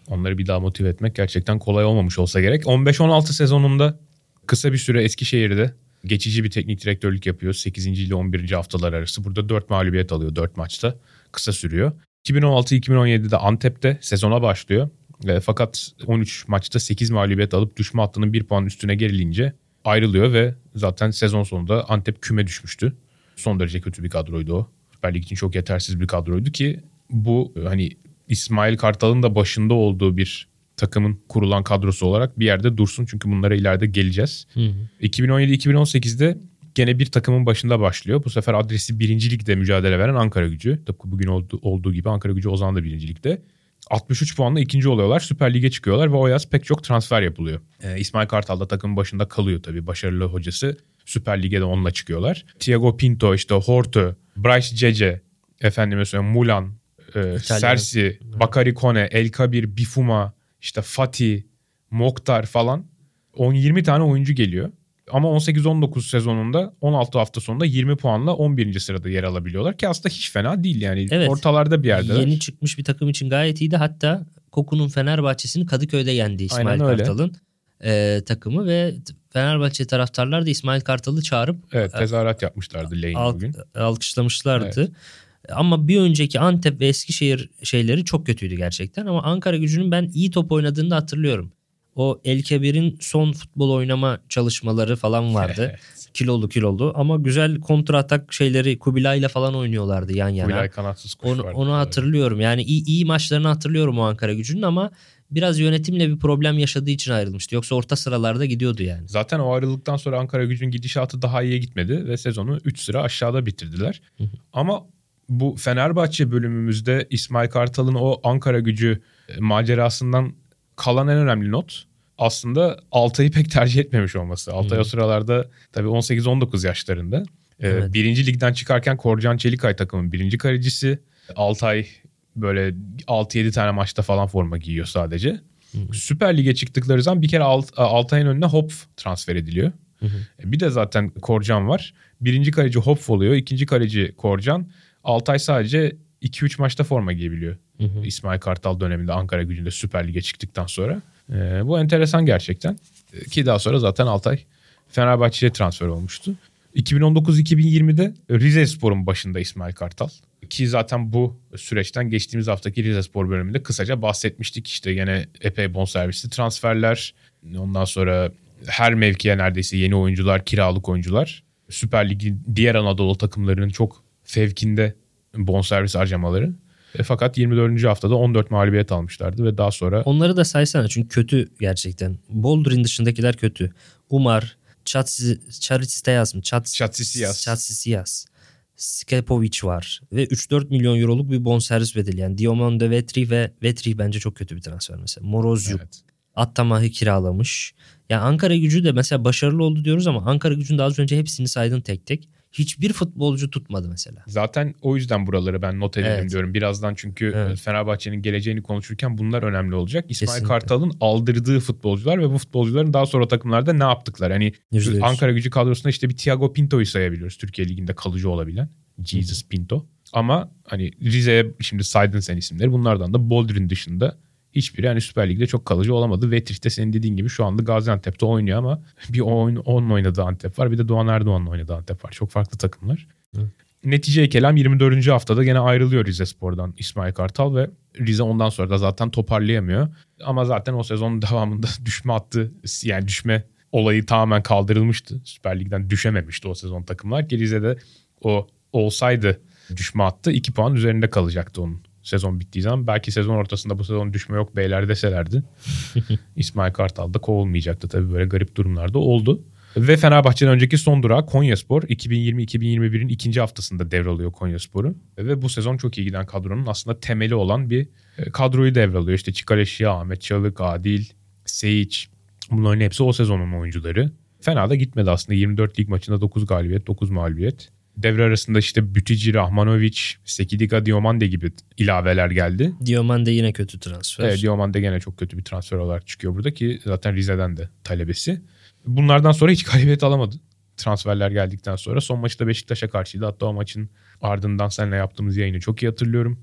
Onları bir daha motive etmek gerçekten kolay olmamış olsa gerek. 15-16 sezonunda kısa bir süre Eskişehir'de geçici bir teknik direktörlük yapıyor. 8. ile 11. haftalar arası. Burada 4 mağlubiyet alıyor 4 maçta. Kısa sürüyor. 2016-2017'de Antep'te sezona başlıyor. E, fakat 13 maçta 8 mağlubiyet alıp düşme hattının 1 puan üstüne gerilince ayrılıyor ve zaten sezon sonunda Antep küme düşmüştü. Son derece kötü bir kadroydu o. Süper Lig için çok yetersiz bir kadroydu ki bu hani İsmail Kartal'ın da başında olduğu bir takımın kurulan kadrosu olarak bir yerde dursun. Çünkü bunlara ileride geleceğiz. 2017-2018'de gene bir takımın başında başlıyor. Bu sefer adresi birinci ligde mücadele veren Ankara gücü. Tıpkı bugün oldu, olduğu gibi Ankara gücü o zaman da birinci ligde. 63 puanla ikinci oluyorlar. Süper Lig'e çıkıyorlar ve o yaz pek çok transfer yapılıyor. Ee, İsmail Kartal da takımın başında kalıyor tabii. Başarılı hocası. Süper Lig'e de onunla çıkıyorlar. Thiago Pinto, işte Horto, Bryce Cece, efendime söyleyeyim Mulan, e, Sersi, Bakari Kone, El Kabir, Bifuma, işte Fatih, Mokhtar falan 10-20 tane oyuncu geliyor. Ama 18-19 sezonunda 16 hafta sonunda 20 puanla 11. sırada yer alabiliyorlar ki aslında hiç fena değil yani evet, ortalarda bir yerde. Yeni çıkmış bir takım için gayet iyiydi. Hatta Koku'nun Fenerbahçe'sini Kadıköy'de yendi İsmail Kartal'ın e, takımı ve Fenerbahçe taraftarlar da İsmail Kartal'ı çağırıp evet, tezahürat yapmışlardı Lane bugün. Alkışlamışlardı. Evet. Ama bir önceki Antep ve Eskişehir şeyleri çok kötüydü gerçekten. Ama Ankara gücünün ben iyi top oynadığını da hatırlıyorum. O El Kebir'in son futbol oynama çalışmaları falan vardı. kilolu kilolu ama güzel kontra atak şeyleri Kubilay'la falan oynuyorlardı yan yana. Kubilay kanatsız kuş Onu, vardı. onu hatırlıyorum. Yani iyi, iyi maçlarını hatırlıyorum o Ankara gücünün ama biraz yönetimle bir problem yaşadığı için ayrılmıştı. Yoksa orta sıralarda gidiyordu yani. Zaten o ayrılıktan sonra Ankara gücün gidişatı daha iyiye gitmedi ve sezonu 3 sıra aşağıda bitirdiler. Hı hı. Ama bu Fenerbahçe bölümümüzde İsmail Kartal'ın o Ankara gücü e, macerasından kalan en önemli not aslında Altay'ı pek tercih etmemiş olması. Altay Hı. o sıralarda tabii 18-19 yaşlarında. Ee, Evet. Birinci ligden çıkarken Korcan Çelikay takımın birinci kalecisi. Altay böyle 6-7 tane maçta falan forma giyiyor sadece. Hı. Süper Lig'e çıktıkları zaman bir kere Alt, Altay'ın önüne Hopf transfer ediliyor. Hı hı. E, Bir de zaten Korcan var. Birinci kaleci Hopf oluyor. ikinci kaleci Korcan. Altay sadece 2-3 maçta forma giyebiliyor. Hı hı. İsmail Kartal döneminde Ankara gücünde Süper Lig'e çıktıktan sonra. E, bu enteresan gerçekten. E, ki daha sonra zaten Altay Fenerbahçe'ye transfer olmuştu. 2019-2020'de Rize Spor'un başında İsmail Kartal. Ki zaten bu süreçten geçtiğimiz haftaki Rize Spor bölümünde kısaca bahsetmiştik. İşte gene epey bonservisli transferler. Ondan sonra her mevkiye neredeyse yeni oyuncular, kiralık oyuncular. Süper Lig'in diğer Anadolu takımlarının çok fevkinde bonservis harcamaları. E, fakat 24. haftada 14 mağlubiyet almışlardı ve daha sonra Onları da saysana çünkü kötü gerçekten. Boulder'in dışındakiler kötü. Umar, Çaritsiteyas mı? Çat, Çatsisiyas. Çatsisiyas. Skepovic var. Ve 3-4 milyon euroluk bir bonservis bedeli. Yani Diomande Vetri ve Vetri bence çok kötü bir transfer mesela. Morozyuk. Evet. Attamah'ı kiralamış. Yani Ankara gücü de mesela başarılı oldu diyoruz ama Ankara gücünde az önce hepsini saydın tek tek. Hiçbir futbolcu tutmadı mesela. Zaten o yüzden buraları ben not edelim Evet. diyorum. Birazdan çünkü Evet. Fenerbahçe'nin geleceğini konuşurken bunlar önemli olacak. İsmail Kesinlikle. Kartal'ın aldırdığı futbolcular ve bu futbolcuların daha sonra takımlarda ne yaptıkları. Hani. Ankara gücü kadrosunda işte bir Thiago Pinto'yu sayabiliyoruz. Türkiye Ligi'nde kalıcı olabilen. Jesus Pinto. Ama hani Rize'ye şimdi saydın sen isimleri. Bunlardan da Boldrin dışında hiçbiri yani Süper Lig'de çok kalıcı olamadı. Vetrich de senin dediğin gibi şu anda Gaziantep'te oynuyor ama bir oyun, onun oynadığı Antep var. Bir de Doğan Erdoğan'ın oynadığı Antep var. Çok farklı takımlar. Hı. Netice kelam 24. haftada gene ayrılıyor Rize Spor'dan İsmail Kartal ve Rize ondan sonra da zaten toparlayamıyor. Ama zaten o sezonun devamında düşme attı. Yani düşme olayı tamamen kaldırılmıştı. Süper Lig'den düşememişti o sezon takımlar ki Rize'de o olsaydı düşme attı 2 puan üzerinde kalacaktı onun sezon bittiği zaman. Belki sezon ortasında bu sezon düşme yok beyler deselerdi. İsmail Kartal da kovulmayacaktı tabii böyle garip durumlarda oldu. Ve Fenerbahçe'den önceki son durağı Konyaspor 2020-2021'in ikinci haftasında devralıyor Konyaspor'u. Ve bu sezon çok iyi giden kadronun aslında temeli olan bir e, kadroyu devralıyor. İşte Çikaleşya, Ahmet Çalık, Adil, Seyic bunların hepsi o sezonun oyuncuları. Fena da gitmedi aslında 24 lig maçında 9 galibiyet 9 mağlubiyet. Devre arasında işte Bütüci, Rahmanovic, Sekidika, Diomande gibi ilaveler geldi. Diomande yine kötü transfer. Evet Diomande gene çok kötü bir transfer olarak çıkıyor burada ki zaten Rize'den de talebesi. Bunlardan sonra hiç galibiyet alamadı. Transferler geldikten sonra. Son maçı da Beşiktaş'a karşıydı. Hatta o maçın ardından seninle yaptığımız yayını çok iyi hatırlıyorum.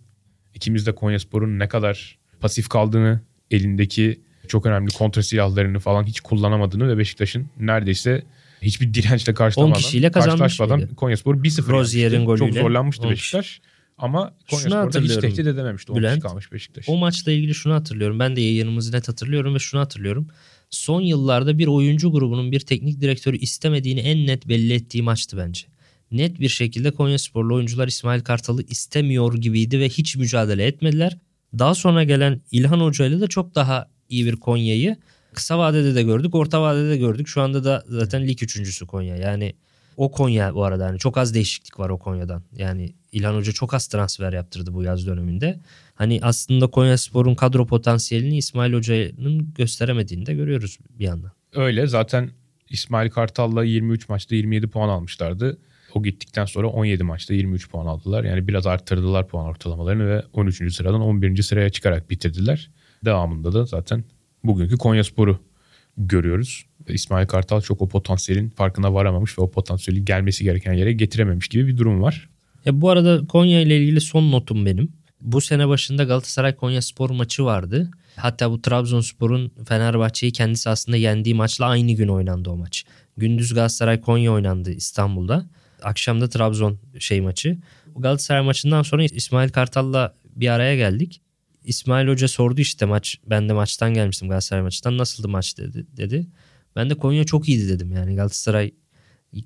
İkimiz de Konyaspor'un ne kadar pasif kaldığını, elindeki çok önemli kontra silahlarını falan hiç kullanamadığını ve Beşiktaş'ın neredeyse hiçbir dirençle karşılamadan, 10 kişiyle kazanmış? Konyaspor 1-0 Rozier'in yenmişti. Çok golüyle zorlanmıştı 10 Beşiktaş. Ama Konyaspor'da hiç tehdit edememişti. 10 kişi Bülent, kalmış Beşiktaş. O maçla ilgili şunu hatırlıyorum. Ben de yayınımızı net hatırlıyorum ve şunu hatırlıyorum. Son yıllarda bir oyuncu grubunun bir teknik direktörü istemediğini en net belli ettiği maçtı bence. Net bir şekilde Konyasporlu oyuncular İsmail Kartal'ı istemiyor gibiydi ve hiç mücadele etmediler. Daha sonra gelen İlhan Hoca ile de çok daha iyi bir Konya'yı kısa vadede de gördük, orta vadede de gördük. Şu anda da zaten lig üçüncüsü Konya. Yani o Konya bu arada hani çok az değişiklik var o Konya'dan. Yani İlhan Hoca çok az transfer yaptırdı bu yaz döneminde. Hani aslında Konyaspor'un kadro potansiyelini İsmail Hoca'nın gösteremediğini de görüyoruz bir yandan. Öyle zaten İsmail Kartal'la 23 maçta 27 puan almışlardı. O gittikten sonra 17 maçta 23 puan aldılar. Yani biraz arttırdılar puan ortalamalarını ve 13. sıradan 11. sıraya çıkarak bitirdiler. Devamında da zaten bugünkü Konyaspor'u görüyoruz. İsmail Kartal çok o potansiyelin farkına varamamış ve o potansiyeli gelmesi gereken yere getirememiş gibi bir durum var. Ya bu arada Konya ile ilgili son notum benim. Bu sene başında Galatasaray Konya Spor maçı vardı. Hatta bu Trabzonspor'un Fenerbahçe'yi kendisi aslında yendiği maçla aynı gün oynandı o maç. Gündüz Galatasaray Konya oynandı İstanbul'da. Akşamda Trabzon şey maçı. Galatasaray maçından sonra İsmail Kartal'la bir araya geldik. İsmail Hoca sordu işte maç ben de maçtan gelmiştim Galatasaray maçtan nasıldı maç dedi dedi. Ben de Konya çok iyiydi dedim yani Galatasaray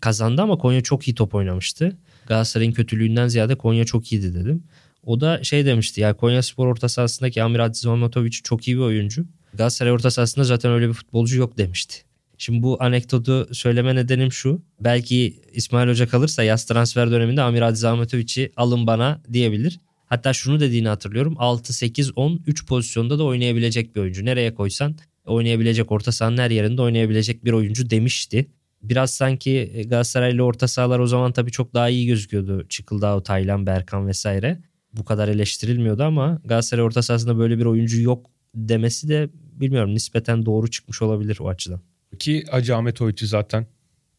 kazandı ama Konya çok iyi top oynamıştı. Galatasaray'ın kötülüğünden ziyade Konya çok iyiydi dedim. O da şey demişti ya Konya Spor orta sahasındaki Amir Adzizonotovic çok iyi bir oyuncu. Galatasaray orta sahasında zaten öyle bir futbolcu yok demişti. Şimdi bu anekdotu söyleme nedenim şu. Belki İsmail Hoca kalırsa yaz transfer döneminde Amir Adzizonotovic'i alın bana diyebilir. Hatta şunu dediğini hatırlıyorum. 6, 8, 10, 3 pozisyonda da oynayabilecek bir oyuncu. Nereye koysan oynayabilecek orta sahanın her yerinde oynayabilecek bir oyuncu demişti. Biraz sanki Galatasaraylı orta sahalar o zaman tabii çok daha iyi gözüküyordu. Çıkıldao, Taylan, Berkan vesaire. Bu kadar eleştirilmiyordu ama Galatasaray orta sahasında böyle bir oyuncu yok demesi de bilmiyorum nispeten doğru çıkmış olabilir o açıdan. Ki Hacı Ahmet Oyçu zaten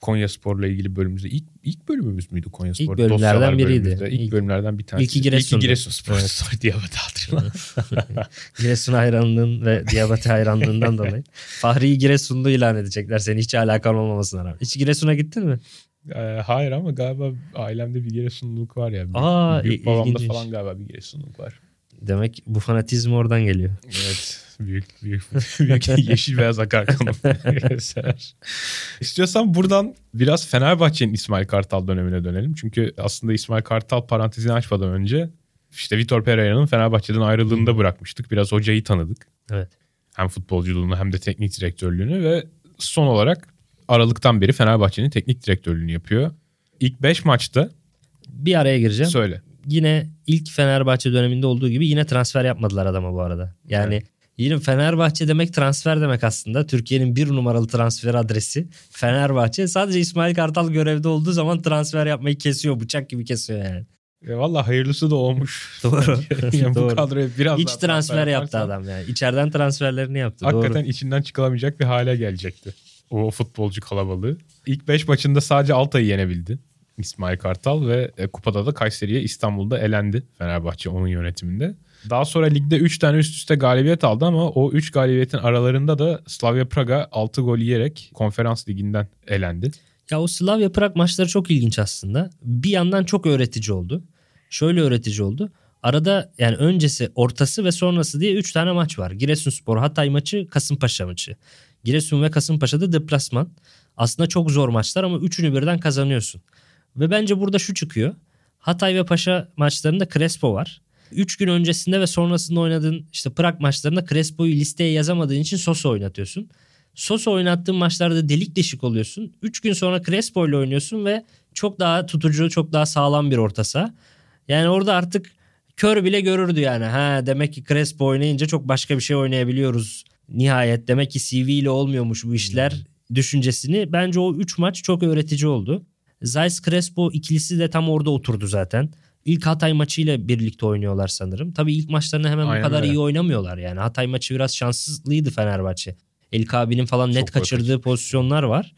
Konya Spor'la ilgili bölümümüzde ilk ilk bölümümüz müydü Konya Spor? İlk bölümlerden Dosyalar biriydi. İlk, İlk- bölümlerden bir tanesi. İlki Giresun'du. İlki Giresun Spor. Evet. Diyabete hatırlan. Giresun hayranlığın ve Diyabete hayranlığından dolayı. Fahri'yi Giresunlu ilan edecekler seni hiç alakan olmamasına rağmen. Hiç Giresun'a gittin mi? Ee, hayır ama galiba ailemde bir Giresunluluk var ya. Aa, büyük babamda ilginç. falan galiba bir Giresunluluk var. Demek bu fanatizm oradan geliyor. Evet. Büyük büyük büyük yeşil beyaz akar kanım. İstiyorsan buradan biraz Fenerbahçe'nin İsmail Kartal dönemine dönelim. Çünkü aslında İsmail Kartal parantezini açmadan önce işte Vitor Pereira'nın Fenerbahçe'den ayrıldığını da bırakmıştık. Biraz hocayı tanıdık. Evet. Hem futbolculuğunu hem de teknik direktörlüğünü ve son olarak Aralık'tan beri Fenerbahçe'nin teknik direktörlüğünü yapıyor. İlk 5 maçta Bir araya gireceğim. söyle. Yine ilk Fenerbahçe döneminde olduğu gibi yine transfer yapmadılar adama bu arada. Yani yine Fenerbahçe demek transfer demek aslında. Türkiye'nin bir numaralı transfer adresi Fenerbahçe. Sadece İsmail Kartal görevde olduğu zaman transfer yapmayı kesiyor. Bıçak gibi kesiyor yani. E, Valla hayırlısı da olmuş. Doğru. yani bu Doğru. kadroya biraz İç transfer yaptı adam yani. İçeriden transferlerini yaptı. Hakikaten Doğru. içinden çıkılamayacak bir hale gelecekti. O futbolcu kalabalığı. İlk 5 maçında sadece Altay'ı yenebildi. İsmail Kartal ve e, kupada da Kayseri'ye İstanbul'da elendi Fenerbahçe onun yönetiminde. Daha sonra ligde 3 tane üst üste galibiyet aldı ama o 3 galibiyetin aralarında da Slavia Praga 6 gol yiyerek konferans liginden elendi. Ya o Slavia Prag maçları çok ilginç aslında. Bir yandan çok öğretici oldu. Şöyle öğretici oldu. Arada yani öncesi, ortası ve sonrası diye 3 tane maç var. Giresunspor, Hatay maçı, Kasımpaşa maçı. Giresun ve Kasımpaşa'da deplasman. Aslında çok zor maçlar ama üçünü birden kazanıyorsun. Ve bence burada şu çıkıyor. Hatay ve Paşa maçlarında Crespo var. 3 gün öncesinde ve sonrasında oynadığın işte Prag maçlarında Crespo'yu listeye yazamadığın için Sosa oynatıyorsun. Sosa oynattığın maçlarda delik deşik oluyorsun. 3 gün sonra Crespo ile oynuyorsun ve çok daha tutucu, çok daha sağlam bir orta saha. Yani orada artık kör bile görürdü yani. Ha demek ki Crespo oynayınca çok başka bir şey oynayabiliyoruz. Nihayet demek ki CV ile olmuyormuş bu işler düşüncesini. Bence o 3 maç çok öğretici oldu. Zeiss Crespo ikilisi de tam orada oturdu zaten. İlk Hatay maçıyla birlikte oynuyorlar sanırım. Tabii ilk maçlarında hemen Aynen bu kadar öyle. iyi oynamıyorlar yani. Hatay maçı biraz şanssızlıydı Fenerbahçe. Elik abinin falan net Çok kaçırdığı pozisyonlar var.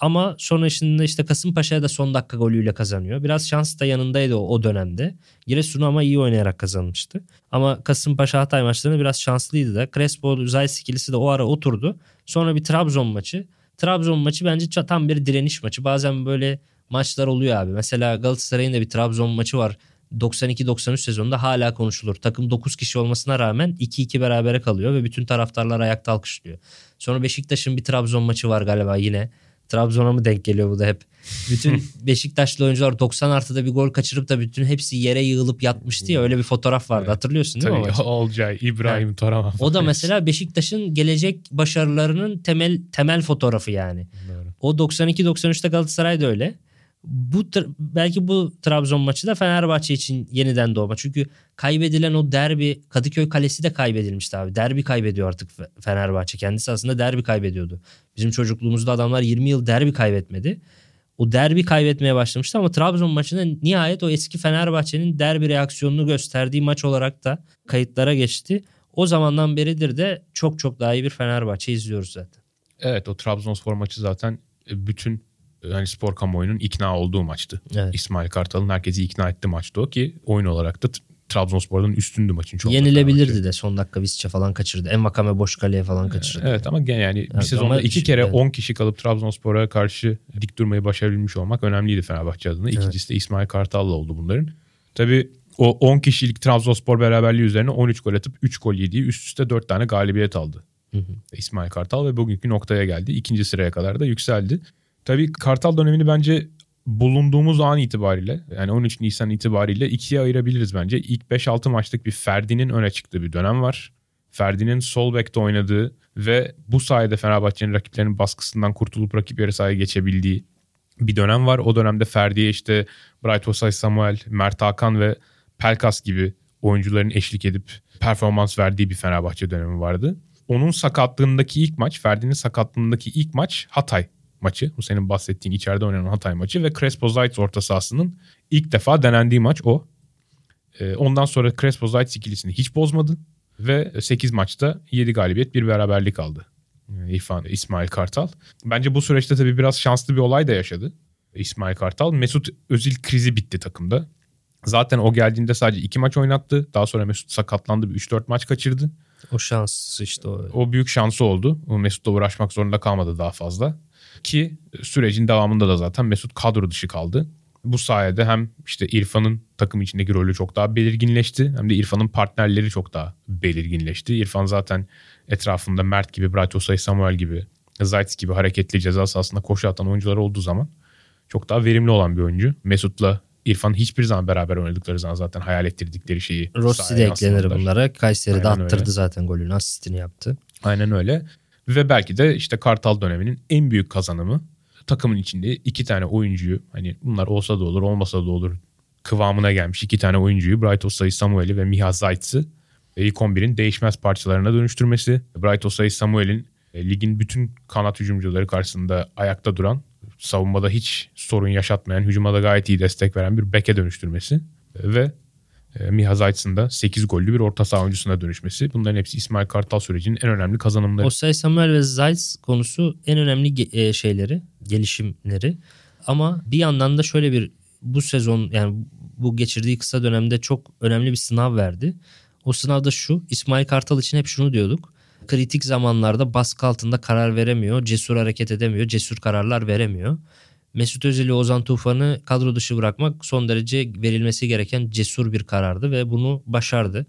Ama sonra işte işte Kasımpaşa'ya da son dakika golüyle kazanıyor. Biraz şans da yanındaydı o, o dönemde. Giresun'u ama iyi oynayarak kazanmıştı. Ama Kasımpaşa Hatay maçlarında biraz şanslıydı da. Crespo Zeiss ikilisi de o ara oturdu. Sonra bir Trabzon maçı. Trabzon maçı bence tam bir direniş maçı. Bazen böyle maçlar oluyor abi. Mesela Galatasaray'ın da bir Trabzon maçı var. 92-93 sezonunda hala konuşulur. Takım 9 kişi olmasına rağmen 2-2 berabere kalıyor ve bütün taraftarlar ayakta alkışlıyor. Sonra Beşiktaş'ın bir Trabzon maçı var galiba yine. Trabzon'a mı denk geliyor bu da hep? Bütün Beşiktaşlı oyuncular 90 artıda bir gol kaçırıp da bütün hepsi yere yığılıp yatmıştı ya öyle bir fotoğraf vardı Evet. hatırlıyorsun değil mi? o Tabii? Olcay, İbrahim Toraman. O da mesela Beşiktaş'ın gelecek başarılarının temel temel fotoğrafı yani. Doğru. O 92-93'te Galatasaray da öyle. Bu belki bu Trabzon maçı da Fenerbahçe için yeniden doğma. Çünkü kaybedilen o derbi Kadıköy Kalesi de kaybedilmişti abi. Derbi kaybediyor artık Fe- Fenerbahçe. Kendisi aslında derbi kaybediyordu. Bizim çocukluğumuzda adamlar 20 yıl derbi kaybetmedi. O derbi kaybetmeye başlamıştı ama Trabzon maçında nihayet o eski Fenerbahçe'nin derbi reaksiyonunu gösterdiği maç olarak da kayıtlara geçti. O zamandan beridir de çok çok daha iyi bir Fenerbahçe izliyoruz zaten. Evet o Trabzonspor maçı zaten e, bütün hani spor kamuoyunun ikna olduğu maçtı. Evet. İsmail Kartal'ın herkesi ikna etti maçtı o ki oyun olarak da Trabzonspor'dan üstündü maçın çok. Yenilebilirdi Fenerbahçe. de son dakika Visca falan kaçırdı. Envakame boş kaleye falan kaçırdı. Evet ama gene yani Evet, bir sezonda iki kere evet. 10 kişi kalıp Trabzonspor'a karşı dik durmayı başarabilmiş olmak önemliydi Fenerbahçe adına. İkincisi de İsmail Kartal'la oldu bunların. Tabii o 10 kişilik Trabzonspor beraberliği üzerine 13 gol atıp 3 gol yediği üst üste 4 tane galibiyet aldı. Hı hı. İsmail Kartal ve bugünkü noktaya geldi. İkinci sıraya kadar da yükseldi. Tabii Kartal dönemini bence bulunduğumuz an itibariyle yani 13 Nisan itibariyle ikiye ayırabiliriz bence. İlk 5-6 maçlık bir Ferdi'nin öne çıktığı bir dönem var. Ferdi'nin sol bekte oynadığı ve bu sayede Fenerbahçe'nin rakiplerinin baskısından kurtulup rakip yarı sahaya geçebildiği bir dönem var. O dönemde Ferdi'ye işte Bright Osay Samuel, Mert Hakan ve Pelkas gibi oyuncuların eşlik edip performans verdiği bir Fenerbahçe dönemi vardı. Onun sakatlığındaki ilk maç, Ferdi'nin sakatlığındaki ilk maç Hatay maçı. Bu senin bahsettiğin içeride oynanan Hatay maçı ve Crespo Zayt orta sahasının ilk defa denendiği maç o. Ee, ondan sonra Crespo Zayt ikilisini hiç bozmadı ve 8 maçta 7 galibiyet bir beraberlik aldı. Ee, İrfan İsmail Kartal. Bence bu süreçte tabii biraz şanslı bir olay da yaşadı. İsmail Kartal. Mesut Özil krizi bitti takımda. Zaten o geldiğinde sadece 2 maç oynattı. Daha sonra Mesut sakatlandı. 3-4 maç kaçırdı. O şans işte o. O büyük şansı oldu. Mesut'la uğraşmak zorunda kalmadı daha fazla. Ki sürecin devamında da zaten Mesut kadro dışı kaldı. Bu sayede hem işte İrfan'ın takım içindeki rolü çok daha belirginleşti. Hem de İrfan'ın partnerleri çok daha belirginleşti. İrfan zaten etrafında Mert gibi, Bright Osay Samuel gibi, Zayt gibi hareketli ceza sahasında koşu atan oyuncular olduğu zaman çok daha verimli olan bir oyuncu. Mesut'la İrfan hiçbir zaman beraber oynadıkları zaman zaten hayal ettirdikleri şeyi Rossi de eklenir bunlara. Kayseri'de Aynen attırdı öyle. zaten golünü, asistini yaptı. Aynen öyle. Ve belki de işte Kartal döneminin en büyük kazanımı takımın içinde iki tane oyuncuyu hani bunlar olsa da olur olmasa da olur kıvamına gelmiş iki tane oyuncuyu Bright Osay Samuel'i ve Miha Zayt'sı e, ilk 11'in değişmez parçalarına dönüştürmesi. Bright Osay Samuel'in e, ligin bütün kanat hücumcuları karşısında ayakta duran savunmada hiç sorun yaşatmayan hücuma da gayet iyi destek veren bir beke dönüştürmesi E, ve Miha Zayt'sın da 8 gollü bir orta saha oyuncusuna dönüşmesi. Bunların hepsi İsmail Kartal sürecinin en önemli kazanımları. Osay Samuel ve Zayt konusu en önemli e, şeyleri, gelişimleri. Ama bir yandan da şöyle bir bu sezon yani bu geçirdiği kısa dönemde çok önemli bir sınav verdi. O sınavda şu İsmail Kartal için hep şunu diyorduk. Kritik zamanlarda baskı altında karar veremiyor, cesur hareket edemiyor, cesur kararlar veremiyor. Mesut Özil ile Ozan Tufan'ı kadro dışı bırakmak son derece verilmesi gereken cesur bir karardı ve bunu başardı.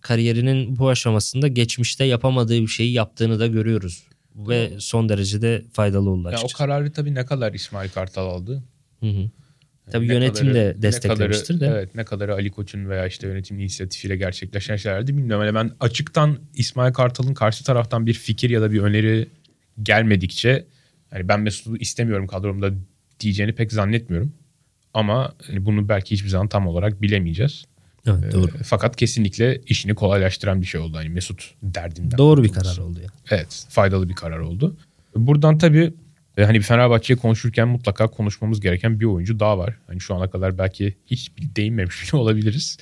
Kariyerinin bu aşamasında geçmişte yapamadığı bir şeyi yaptığını da görüyoruz. Ve son derece de faydalı oldu Ya o açıkçası. kararı tabii ne kadar İsmail Kartal aldı? Hı hı. Tabii Ne yönetim kadarı- de desteklemiştir kadarı- de. Evet ne kadarı Ali Koç'un veya işte yönetimin inisiyatifiyle gerçekleşen şeylerdi bilmiyorum. Yani ben açıktan İsmail Kartal'ın karşı taraftan bir fikir ya da bir öneri gelmedikçe hani ben Mesut'u istemiyorum kadromda diyeceğini pek zannetmiyorum. Ama hani bunu belki hiçbir zaman tam olarak bilemeyeceğiz. Evet, doğru. Ee, Fakat kesinlikle işini kolaylaştıran bir şey oldu. Hani Mesut derdinden. Doğru bir karar oldu ya. Evet faydalı bir karar oldu. Buradan tabii e, hani bir Fenerbahçe'ye konuşurken mutlaka konuşmamız gereken bir oyuncu daha var. Hani şu ana kadar belki hiç değinmemiş bile olabiliriz.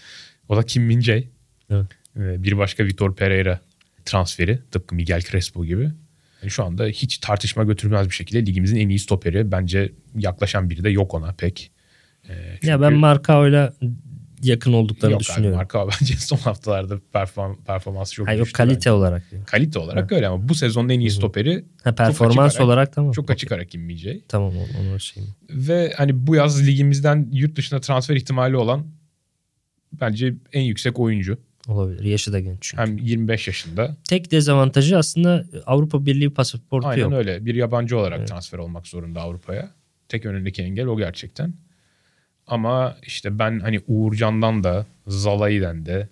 O da Kim Min Jae. Evet. E, Bir başka Vitor Pereira transferi tıpkı Miguel Crespo gibi. Yani şu anda hiç tartışma götürmez bir şekilde ligimizin en iyi stoperi. Bence yaklaşan biri de yok ona pek. E, Ya ben çünkü- Marcao'yla yakın olduklarını Yok düşünüyorum. Marka bence son haftalarda perform, performansı çok Hayır yok kalite bence. olarak. Kalite olarak öyle ama bu sezonun en iyi stoperi Ha, performans ara- olarak tamam. çok açık ara Kim Min-jae. Tamam onu şeyim. Ve hani bu yaz ligimizden yurt dışına transfer ihtimali olan bence en yüksek oyuncu. Olabilir. Yaşı da genç çünkü. Hem 25 yaşında. Tek dezavantajı aslında Avrupa Birliği pasaportu Aynen yok. öyle. Bir yabancı olarak Evet. transfer olmak zorunda Avrupa'ya. Tek önündeki engel o gerçekten. Ama işte ben hani Uğurcan'dan da Zalai'den de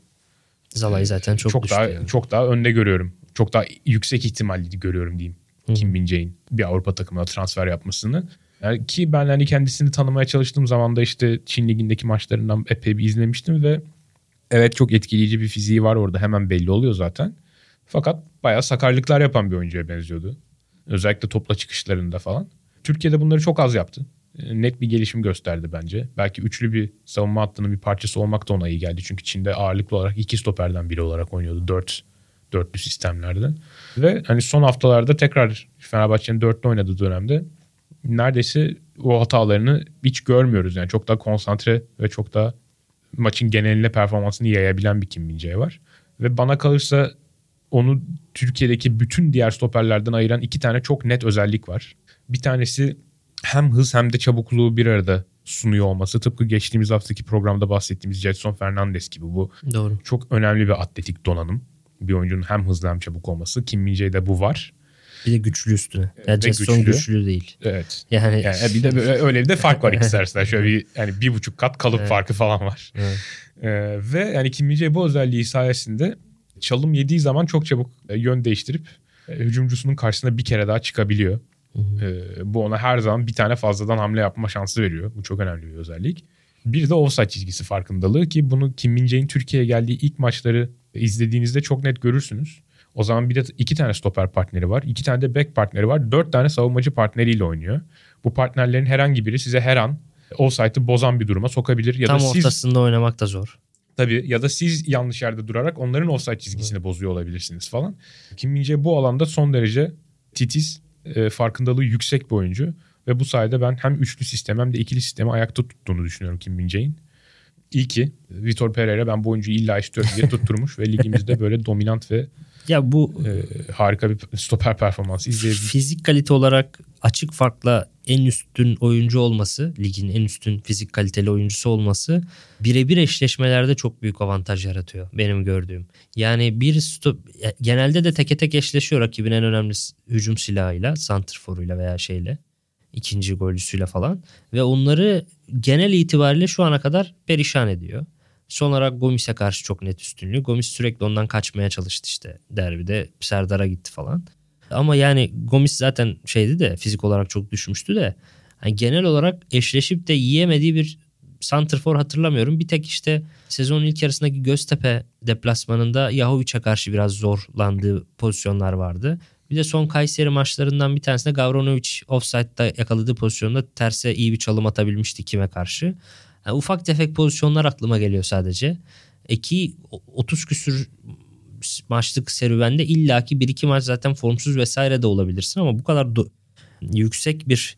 Zalai zaten çok, çok daha yani. çok daha önde görüyorum. Çok daha yüksek ihtimalli görüyorum diyeyim. Hı. Kim Min-jae'in bir Avrupa takımına transfer yapmasını. Yani ki ben hani kendisini tanımaya çalıştığım zaman da işte Çin ligindeki maçlarından epey bir izlemiştim ve evet çok etkileyici bir fiziği var orada hemen belli oluyor zaten. Fakat bayağı sakarlıklar yapan bir oyuncuya benziyordu. Özellikle topla çıkışlarında falan. Türkiye'de bunları çok az yaptı. E, Net bir gelişim gösterdi bence. Belki üçlü bir savunma hattının bir parçası olmak da ona iyi geldi. Çünkü Çin'de ağırlıklı olarak iki stoperden biri olarak oynuyordu. Dört, dörtlü sistemlerde. Ve hani son haftalarda tekrar Fenerbahçe'nin dörtlü oynadığı dönemde neredeyse o hatalarını hiç görmüyoruz. Yani çok daha konsantre ve çok daha maçın geneline performansını yayabilen bir Kim Min-jae var. Ve bana kalırsa onu Türkiye'deki bütün diğer stoperlerden ayıran iki tane çok net özellik var. Bir tanesi hem hız hem de çabukluğu bir arada sunuyor olması tıpkı geçtiğimiz haftaki programda bahsettiğimiz Jetson Fernandez gibi bu Doğru. çok önemli bir atletik donanım. Bir oyuncunun hem hızlı hem çabuk olması. Kim Min-jae'de bu var. Bir de güçlü üstüne. Yani Jetson güçlü. güçlü. değil. Evet. Yani, Yani bir de böyle, öyle bir de fark var ikisi arasında. Şöyle bir yani bir buçuk kat kalıp Evet. farkı falan var. Evet. Ee, ve yani Kim bu özelliği sayesinde çalım yediği zaman çok çabuk e, yön değiştirip e, hücumcusunun karşısına bir kere daha çıkabiliyor. Ee, bu ona her zaman bir tane fazladan hamle yapma şansı veriyor. Bu çok önemli bir özellik. Bir de offside çizgisi farkındalığı ki bunu Kim Min-jae'in Türkiye'ye geldiği ilk maçları izlediğinizde çok net görürsünüz. O zaman bir de iki tane stoper partneri var. iki tane de back partneri var. Dört tane savunmacı partneriyle oynuyor. Bu partnerlerin herhangi biri size her an offside'ı bozan bir duruma sokabilir. Ya Tam da siz ortasında oynamak da zor. Tabii ya da siz yanlış yerde durarak onların offside çizgisini bozuyor olabilirsiniz falan. Kim Min-jae bu alanda son derece titiz, e, farkındalığı yüksek bir oyuncu. Ve bu sayede ben hem üçlü sistem hem de ikili sistemi ayakta tuttuğunu düşünüyorum Kim Min-jae'in. İyi ki Vitor Pereira ben bu oyuncuyu illa istiyorum diye tutturmuş ve ligimizde böyle dominant ve Ya bu e, harika bir stoper performansı izleyebildik. fizik kalite olarak açık farkla en üstün oyuncu olması, ligin en üstün fizik kaliteli oyuncusu olması birebir eşleşmelerde çok büyük avantaj yaratıyor benim gördüğüm. Yani bir stop, genelde de teke tek eşleşiyor rakibin en önemli hücum silahıyla, santrforuyla veya şeyle, ikinci golcüsüyle falan ve onları genel itibariyle şu ana kadar perişan ediyor. Son olarak Gomis'e karşı çok net üstünlüğü. Gomis sürekli ondan kaçmaya çalıştı işte derbide. Serdar'a gitti falan. Ama yani Gomis zaten şeydi de fizik olarak çok düşmüştü de hani genel olarak eşleşip de yiyemediği bir santrfor hatırlamıyorum. Bir tek işte sezonun ilk yarısındaki Göztepe deplasmanında Yahovic'e karşı biraz zorlandığı pozisyonlar vardı. Bir de son Kayseri maçlarından bir tanesinde Gavronovic offside'da yakaladığı pozisyonda terse iyi bir çalım atabilmişti kime karşı. Yani ufak tefek pozisyonlar aklıma geliyor sadece. Eki 30 küsür maçlık serüvende illaki 1-2 maç zaten formsuz vesaire de olabilirsin ama bu kadar do- yüksek bir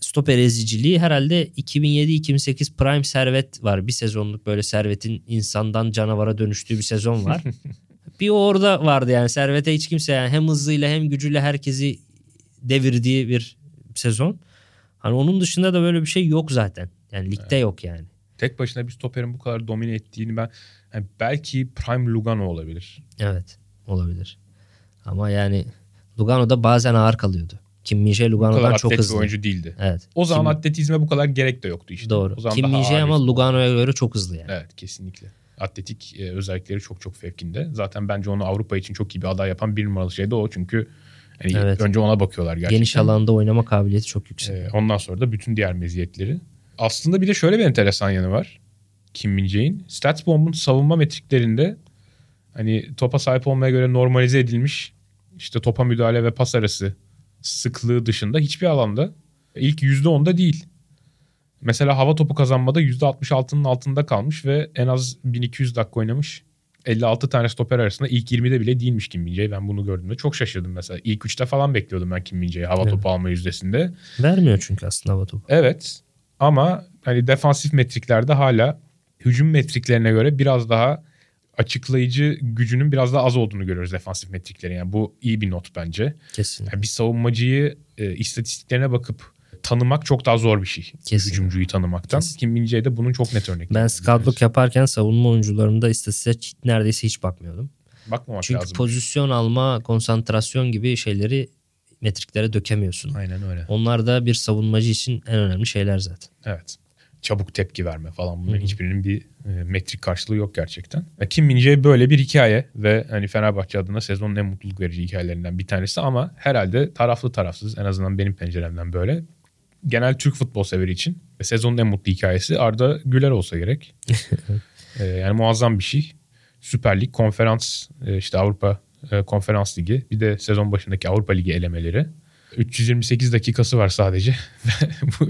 stoper eziciliği herhalde 2007-2008 Prime Servet var. Bir sezonluk böyle Servet'in insandan canavara dönüştüğü bir sezon var. bir orada vardı yani Servet'e hiç kimse yani hem hızıyla hem gücüyle herkesi devirdiği bir sezon. Hani onun dışında da böyle bir şey yok zaten. Yani ligde yok yani. Tek başına bir stoperin bu kadar domine ettiğini ben yani belki Prime Lugano olabilir. Evet olabilir. Ama yani Lugano da bazen ağır kalıyordu. Kim kadar Lugano'dan çok hızlı. oyuncu değildi. Evet. O zaman Kim- atletizme bu kadar gerek de yoktu işte. doğru. O zaman Kim ağır ama Lugano'ya göre çok hızlı yani. Evet kesinlikle. Atletik e, özellikleri çok çok fevkinde. Zaten bence onu Avrupa için çok iyi bir aday yapan bir numaralı şey de o. Çünkü hani Evet. önce ona bakıyorlar gerçekten. Geniş alanda oynama kabiliyeti çok yüksek. E, ondan sonra da bütün diğer meziyetleri. Aslında bir de şöyle bir enteresan yanı var. Kim Min-jae'in. Statsbomb'un savunma metriklerinde hani topa sahip olmaya göre normalize edilmiş işte topa müdahale ve pas arası sıklığı dışında hiçbir alanda ilk %10'da değil. Mesela hava topu kazanmada %66'nın altında kalmış ve en az 1200 dakika oynamış. 56 tane stoper arasında ilk 20'de bile değilmiş Kim Min-jae. Ben bunu gördüğümde çok şaşırdım mesela. İlk 3'te falan bekliyordum ben Kim Min-jae'yi hava Evet. topu alma yüzdesinde. Vermiyor çünkü aslında hava topu. Evet ama hani defansif metriklerde hala hücum metriklerine göre biraz daha açıklayıcı gücünün biraz daha az olduğunu görüyoruz defansif metriklerin. Yani bu iyi bir not bence. Kesinlikle. Yani bir savunmacıyı e, istatistiklerine bakıp tanımak çok daha zor bir şey. Kesin. Hücumcuyu tanımaktan. Kesin. Kim Min-jae de bunun çok net örnekleri. Ben scoutluk yaparken savunma oyuncularında istatistiğe neredeyse hiç bakmıyordum. Bakmamak Çünkü lazım. pozisyon alma, konsantrasyon gibi şeyleri metriklere dökemiyorsun. Aynen öyle. Onlar da bir savunmacı için en önemli şeyler zaten. Evet. Çabuk tepki verme falan bunların hiçbirinin bir e, metrik karşılığı yok gerçekten. Kim Min-jae böyle bir hikaye ve hani Fenerbahçe adına sezonun en mutluluk verici hikayelerinden bir tanesi ama herhalde taraflı tarafsız en azından benim penceremden böyle. Genel Türk futbol severi için sezonun en mutlu hikayesi Arda Güler olsa gerek. E, yani muazzam bir şey. Süper Lig, konferans, e, işte Avrupa e, Konferans Ligi, bir de sezon başındaki Avrupa Ligi elemeleri. 328 dakikası var sadece. Bu,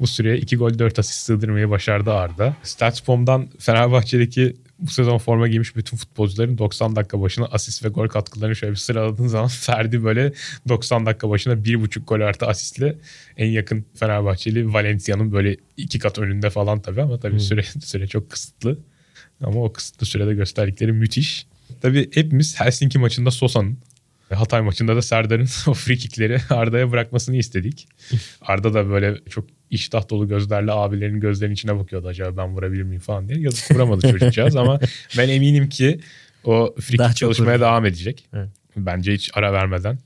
bu süreye 2 gol 4 asist sığdırmayı başardı Arda. Statsbomb'dan Fenerbahçe'deki bu sezon forma giymiş bütün futbolcuların 90 dakika başına asist ve gol katkılarını şöyle bir sıraladığın zaman Ferdi böyle 90 dakika başına 1,5 gol artı asistle en yakın Fenerbahçeli Valencia'nın böyle iki kat önünde falan tabii ama tabii Hmm. süre, süre çok kısıtlı. Ama o kısıtlı sürede gösterdikleri müthiş. Tabii hepimiz Helsinki maçında Sosa'nın Hatay maçında da Serdar'ın o free kickleri Arda'ya bırakmasını istedik. Arda da böyle çok iştah dolu gözlerle abilerinin gözlerinin içine bakıyordu acaba ben vurabilir miyim falan diye. Yazık vuramadı çocukcağız ama ben eminim ki o free Daha kick çalışmaya vurur. devam edecek. Evet. Bence hiç ara vermeden.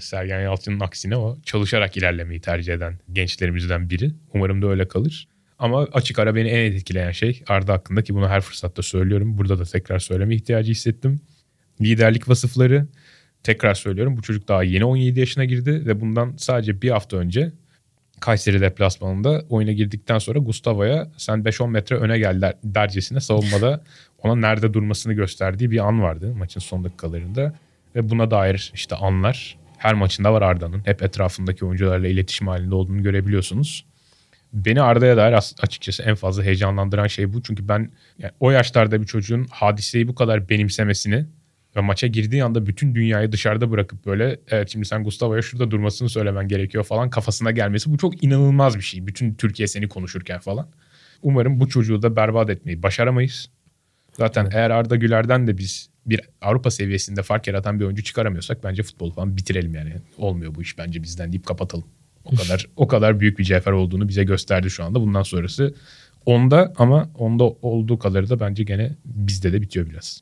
Sergen Yalçın'ın aksine o çalışarak ilerlemeyi tercih eden gençlerimizden biri. Umarım da öyle kalır. Ama açık ara beni en etkileyen şey Arda hakkında ki bunu her fırsatta söylüyorum. Burada da tekrar söyleme ihtiyacı hissettim. Liderlik vasıfları tekrar söylüyorum. Bu çocuk daha yeni 17 yaşına girdi ve bundan sadece bir hafta önce Kayseri deplasmanında oyuna girdikten sonra Gustavo'ya sen 5-10 metre öne gel der, dercesine savunmada ona nerede durmasını gösterdiği bir an vardı maçın son dakikalarında. Ve buna dair işte anlar her maçında var Arda'nın. Hep etrafındaki oyuncularla iletişim halinde olduğunu görebiliyorsunuz. Beni Arda'ya dair as- açıkçası en fazla heyecanlandıran şey bu. Çünkü ben yani o yaşlarda bir çocuğun hadiseyi bu kadar benimsemesini ve maça girdiği anda bütün dünyayı dışarıda bırakıp böyle evet şimdi sen Gustavo'ya şurada durmasını söylemen gerekiyor falan kafasına gelmesi bu çok inanılmaz bir şey. Bütün Türkiye seni konuşurken falan. Umarım bu çocuğu da berbat etmeyi başaramayız. Zaten eğer Arda Güler'den de biz bir Avrupa seviyesinde fark yaratan bir oyuncu çıkaramıyorsak bence futbol falan bitirelim yani. Olmuyor bu iş bence bizden deyip kapatalım. O kadar o kadar büyük bir cevher olduğunu bize gösterdi şu anda. Bundan sonrası onda ama onda olduğu kadarı da bence gene bizde de bitiyor biraz.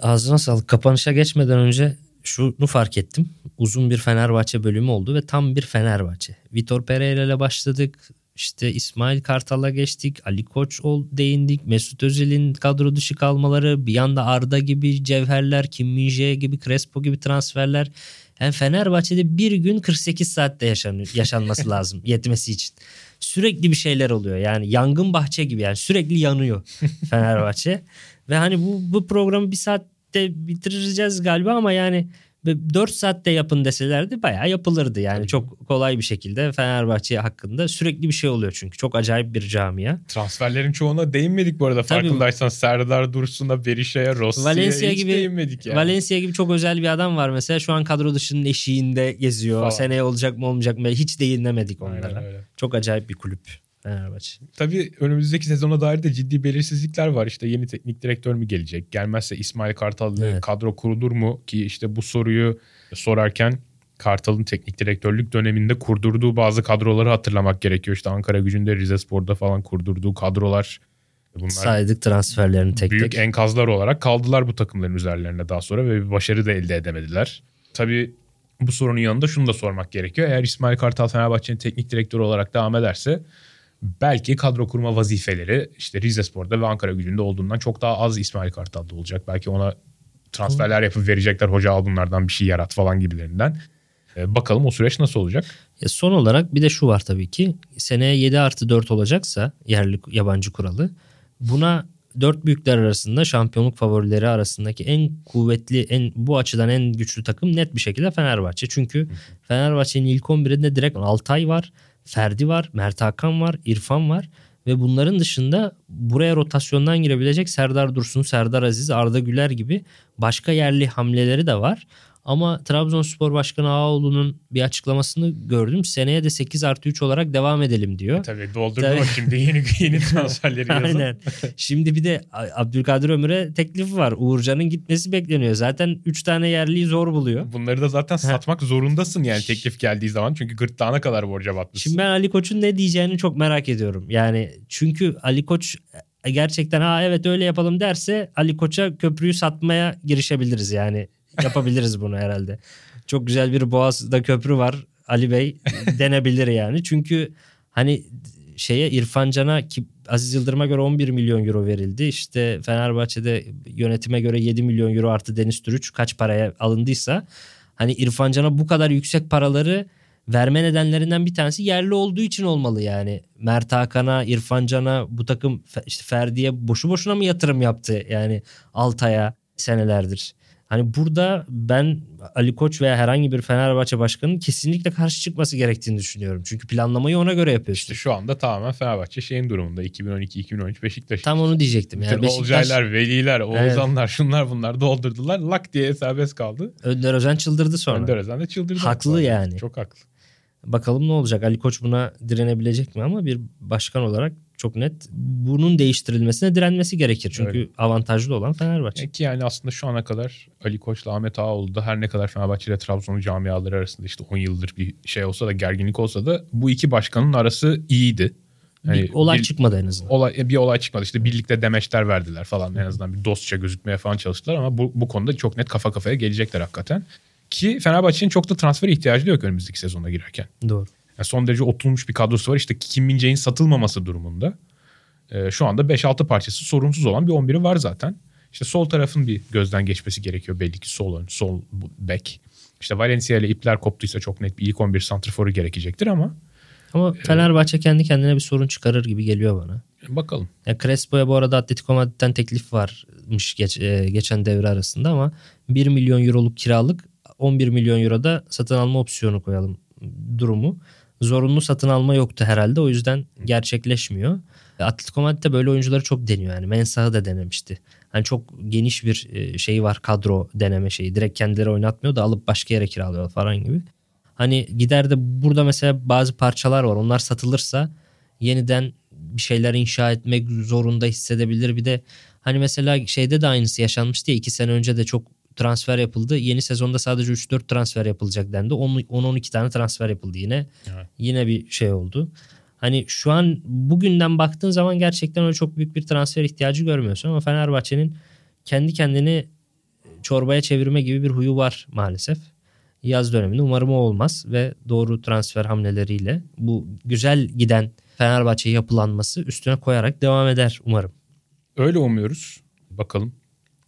Ağzına sağlık. Kapanışa geçmeden önce şunu fark ettim. Uzun bir Fenerbahçe bölümü oldu ve tam bir Fenerbahçe. Vitor Pereira ile başladık. İşte İsmail Kartal'a geçtik. Ali Koç ol, değindik. Mesut Özil'in kadro dışı kalmaları. Bir yanda Arda gibi cevherler. Kim Min-jae gibi Crespo gibi transferler. Yani Fenerbahçe'de bir gün 48 saatte yaşanıyor, yaşanması lazım yetmesi için. Sürekli bir şeyler oluyor. Yani yangın bahçe gibi yani sürekli yanıyor Fenerbahçe. Ve hani bu, bu programı bir saatte bitireceğiz galiba ama yani 4 saatte yapın deselerdi bayağı yapılırdı. Yani çok kolay bir şekilde Fenerbahçe hakkında sürekli bir şey oluyor çünkü. Çok acayip bir camia. Transferlerin çoğuna değinmedik bu arada. Tabii. Farkındaysan Serdar Dursun'a, Berisha'ya, Rossi'ye Valencia hiç gibi değinmedik yani. Valencia gibi çok özel bir adam var mesela şu an kadro dışının eşiğinde geziyor. Falan. Seneye olacak mı olmayacak mı hiç değinemedik Aynen onlara. öyle. Çok acayip bir kulüp Fenerbahçe. Tabii önümüzdeki sezona dair de ciddi belirsizlikler var. İşte yeni teknik direktör mü gelecek? Gelmezse İsmail Kartal Evet. kadro kurulur mu? Ki işte bu soruyu sorarken Kartal'ın teknik direktörlük döneminde kurdurduğu bazı kadroları hatırlamak gerekiyor. İşte Ankara gücünde Rize Spor'da falan kurdurduğu kadrolar. Bunlar Saydık transferlerini tek büyük tek. enkazlar olarak kaldılar bu takımların üzerlerine daha sonra ve bir başarı da elde edemediler. Tabii bu sorunun yanında şunu da sormak gerekiyor. Eğer İsmail Kartal Fenerbahçe'nin teknik direktörü olarak devam ederse belki kadro kurma vazifeleri işte Rize Spor'da ve Ankara gücünde olduğundan çok daha az İsmail Kartal'da olacak. Belki ona transferler yapıp verecekler hoca al bunlardan bir şey yarat falan gibilerinden. Ee, bakalım o süreç nasıl olacak? Ya son olarak bir de şu var tabii ki. Seneye 7 artı 4 olacaksa yerli yabancı kuralı. Buna dört büyükler arasında şampiyonluk favorileri arasındaki en kuvvetli, en bu açıdan en güçlü takım net bir şekilde Fenerbahçe. Çünkü Fenerbahçe'nin ilk 11'inde direkt Altay var, Ferdi var, Mert Hakan var, İrfan var. Ve bunların dışında buraya rotasyondan girebilecek Serdar Dursun, Serdar Aziz, Arda Güler gibi başka yerli hamleleri de var. Ama Trabzonspor Başkanı Ağaoğlu'nun bir açıklamasını gördüm. Seneye de 8 artı 3 olarak devam edelim diyor. Tabii doldurdu Tabii. şimdi yeni yeni transferleri yazın. Aynen. Şimdi bir de Abdülkadir Ömür'e teklifi var. Uğurcan'ın gitmesi bekleniyor. Zaten 3 tane yerliyi zor buluyor. Bunları da zaten satmak zorundasın yani teklif geldiği zaman. Çünkü gırtlağına kadar borca batmışsın. Şimdi ben Ali Koç'un ne diyeceğini çok merak ediyorum. Yani çünkü Ali Koç gerçekten ha evet öyle yapalım derse Ali Koç'a köprüyü satmaya girişebiliriz yani. Yapabiliriz bunu herhalde. Çok güzel bir Boğaz'da köprü var Ali Bey denebilir yani. Çünkü hani şeye İrfan Can'a ki Aziz Yıldırım'a göre 11 milyon euro verildi. İşte Fenerbahçe'de yönetime göre 7 milyon euro artı Deniz Türüç kaç paraya alındıysa hani İrfan Can'a bu kadar yüksek paraları verme nedenlerinden bir tanesi yerli olduğu için olmalı yani. Mert Hakan'a, İrfan Can'a bu takım işte Ferdi'ye boşu boşuna mı yatırım yaptı yani Altay'a senelerdir. Hani burada ben Ali Koç veya herhangi bir Fenerbahçe başkanının kesinlikle karşı çıkması gerektiğini düşünüyorum. Çünkü planlamayı ona göre yapıyorsun. İşte şu anda tamamen Fenerbahçe şeyin durumunda. 2012-2013 Beşiktaş. Tam onu diyecektim. Yani Beşiktaş, Olcaylar, Veliler, Oğuzhanlar şunlar bunlar doldurdular. Lak diye serbest kaldı. Önder Özen çıldırdı sonra. Önder Özen de çıldırdı. Haklı Vallahi. yani. Çok haklı. Bakalım ne olacak? Ali Koç buna direnebilecek mi? Ama bir başkan olarak çok net. Bunun değiştirilmesine direnmesi gerekir. Çünkü Öyle. avantajlı olan Fenerbahçe. Ki yani aslında şu ana kadar Ali Koç'la Ahmet Ağaoğlu da her ne kadar Fenerbahçe ile Trabzon camiaları arasında işte 10 yıldır bir şey olsa da gerginlik olsa da bu iki başkanın arası iyiydi. Yani bir olay bir- çıkmadı en azından. olay, bir olay çıkmadı. İşte birlikte demeçler verdiler falan. En azından bir dostça gözükmeye falan çalıştılar ama bu, bu konuda çok net kafa kafaya gelecekler hakikaten. Ki Fenerbahçe'nin çok da transfer ihtiyacı da yok önümüzdeki sezona girerken. Doğru. Yani son derece oturmuş bir kadrosu var. İşte Kim Min-jae'in satılmaması durumunda. e, şu anda 5-6 parçası sorunsuz olan bir 11'i var zaten. İşte sol tarafın bir gözden geçmesi gerekiyor belli ki sol ön, sol bek. İşte Valencia ile ipler koptuysa çok net bir ilk 11 santrforu gerekecektir ama Ama Fenerbahçe kendi kendine bir sorun çıkarır gibi geliyor bana. bakalım. Ya Crespo'ya bu arada Atletico Madrid'den teklif varmış geç, e, geçen devre arasında ama 1 milyon euroluk kiralık 11 milyon euro da satın alma opsiyonu koyalım durumu. Zorunlu satın alma yoktu herhalde o yüzden gerçekleşmiyor. Atletico Madrid de böyle oyuncuları çok deniyor yani Mensah'ı da denemişti. Hani çok geniş bir e, şey var kadro deneme şeyi. Direkt kendileri oynatmıyor da alıp başka yere kiralıyor falan gibi. Hani gider de burada mesela bazı parçalar var. Onlar satılırsa yeniden bir şeyler inşa etmek zorunda hissedebilir. Bir de hani mesela şeyde de aynısı yaşanmıştı ya 2 sene önce de çok transfer yapıldı. Yeni sezonda sadece 3-4 transfer yapılacak dendi. 10-12 tane transfer yapıldı yine. Evet. Yine bir şey oldu. Hani şu an bugünden baktığın zaman gerçekten öyle çok büyük bir transfer ihtiyacı görmüyorsun ama Fenerbahçe'nin kendi kendini çorbaya çevirme gibi bir huyu var maalesef. Yaz döneminde umarım o olmaz ve doğru transfer hamleleriyle bu güzel giden Fenerbahçe yapılanması üstüne koyarak devam eder umarım. Öyle umuyoruz. Bakalım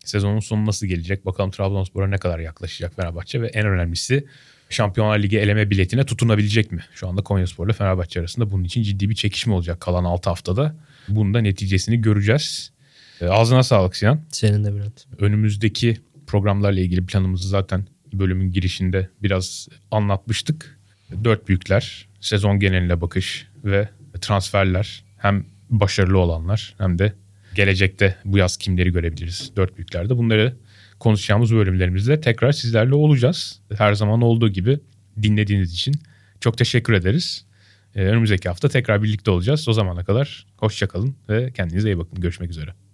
sezonun sonu nasıl gelecek? Bakalım Trabzonspor'a ne kadar yaklaşacak Fenerbahçe ve en önemlisi Şampiyonlar Ligi eleme biletine tutunabilecek mi? Şu anda Konyaspor ile Fenerbahçe arasında bunun için ciddi bir çekişme olacak kalan 6 haftada. Bunun da neticesini göreceğiz. E, Ağzına sağlık Sinan. Senin de Bülent. Önümüzdeki programlarla ilgili planımızı zaten bölümün girişinde biraz anlatmıştık. Dört büyükler, sezon geneline bakış ve transferler hem başarılı olanlar hem de gelecekte bu yaz kimleri görebiliriz dört büyüklerde. Bunları konuşacağımız bölümlerimizde tekrar sizlerle olacağız. Her zaman olduğu gibi dinlediğiniz için çok teşekkür ederiz. Ee, önümüzdeki hafta tekrar birlikte olacağız. O zamana kadar hoşçakalın ve kendinize iyi bakın. Görüşmek üzere.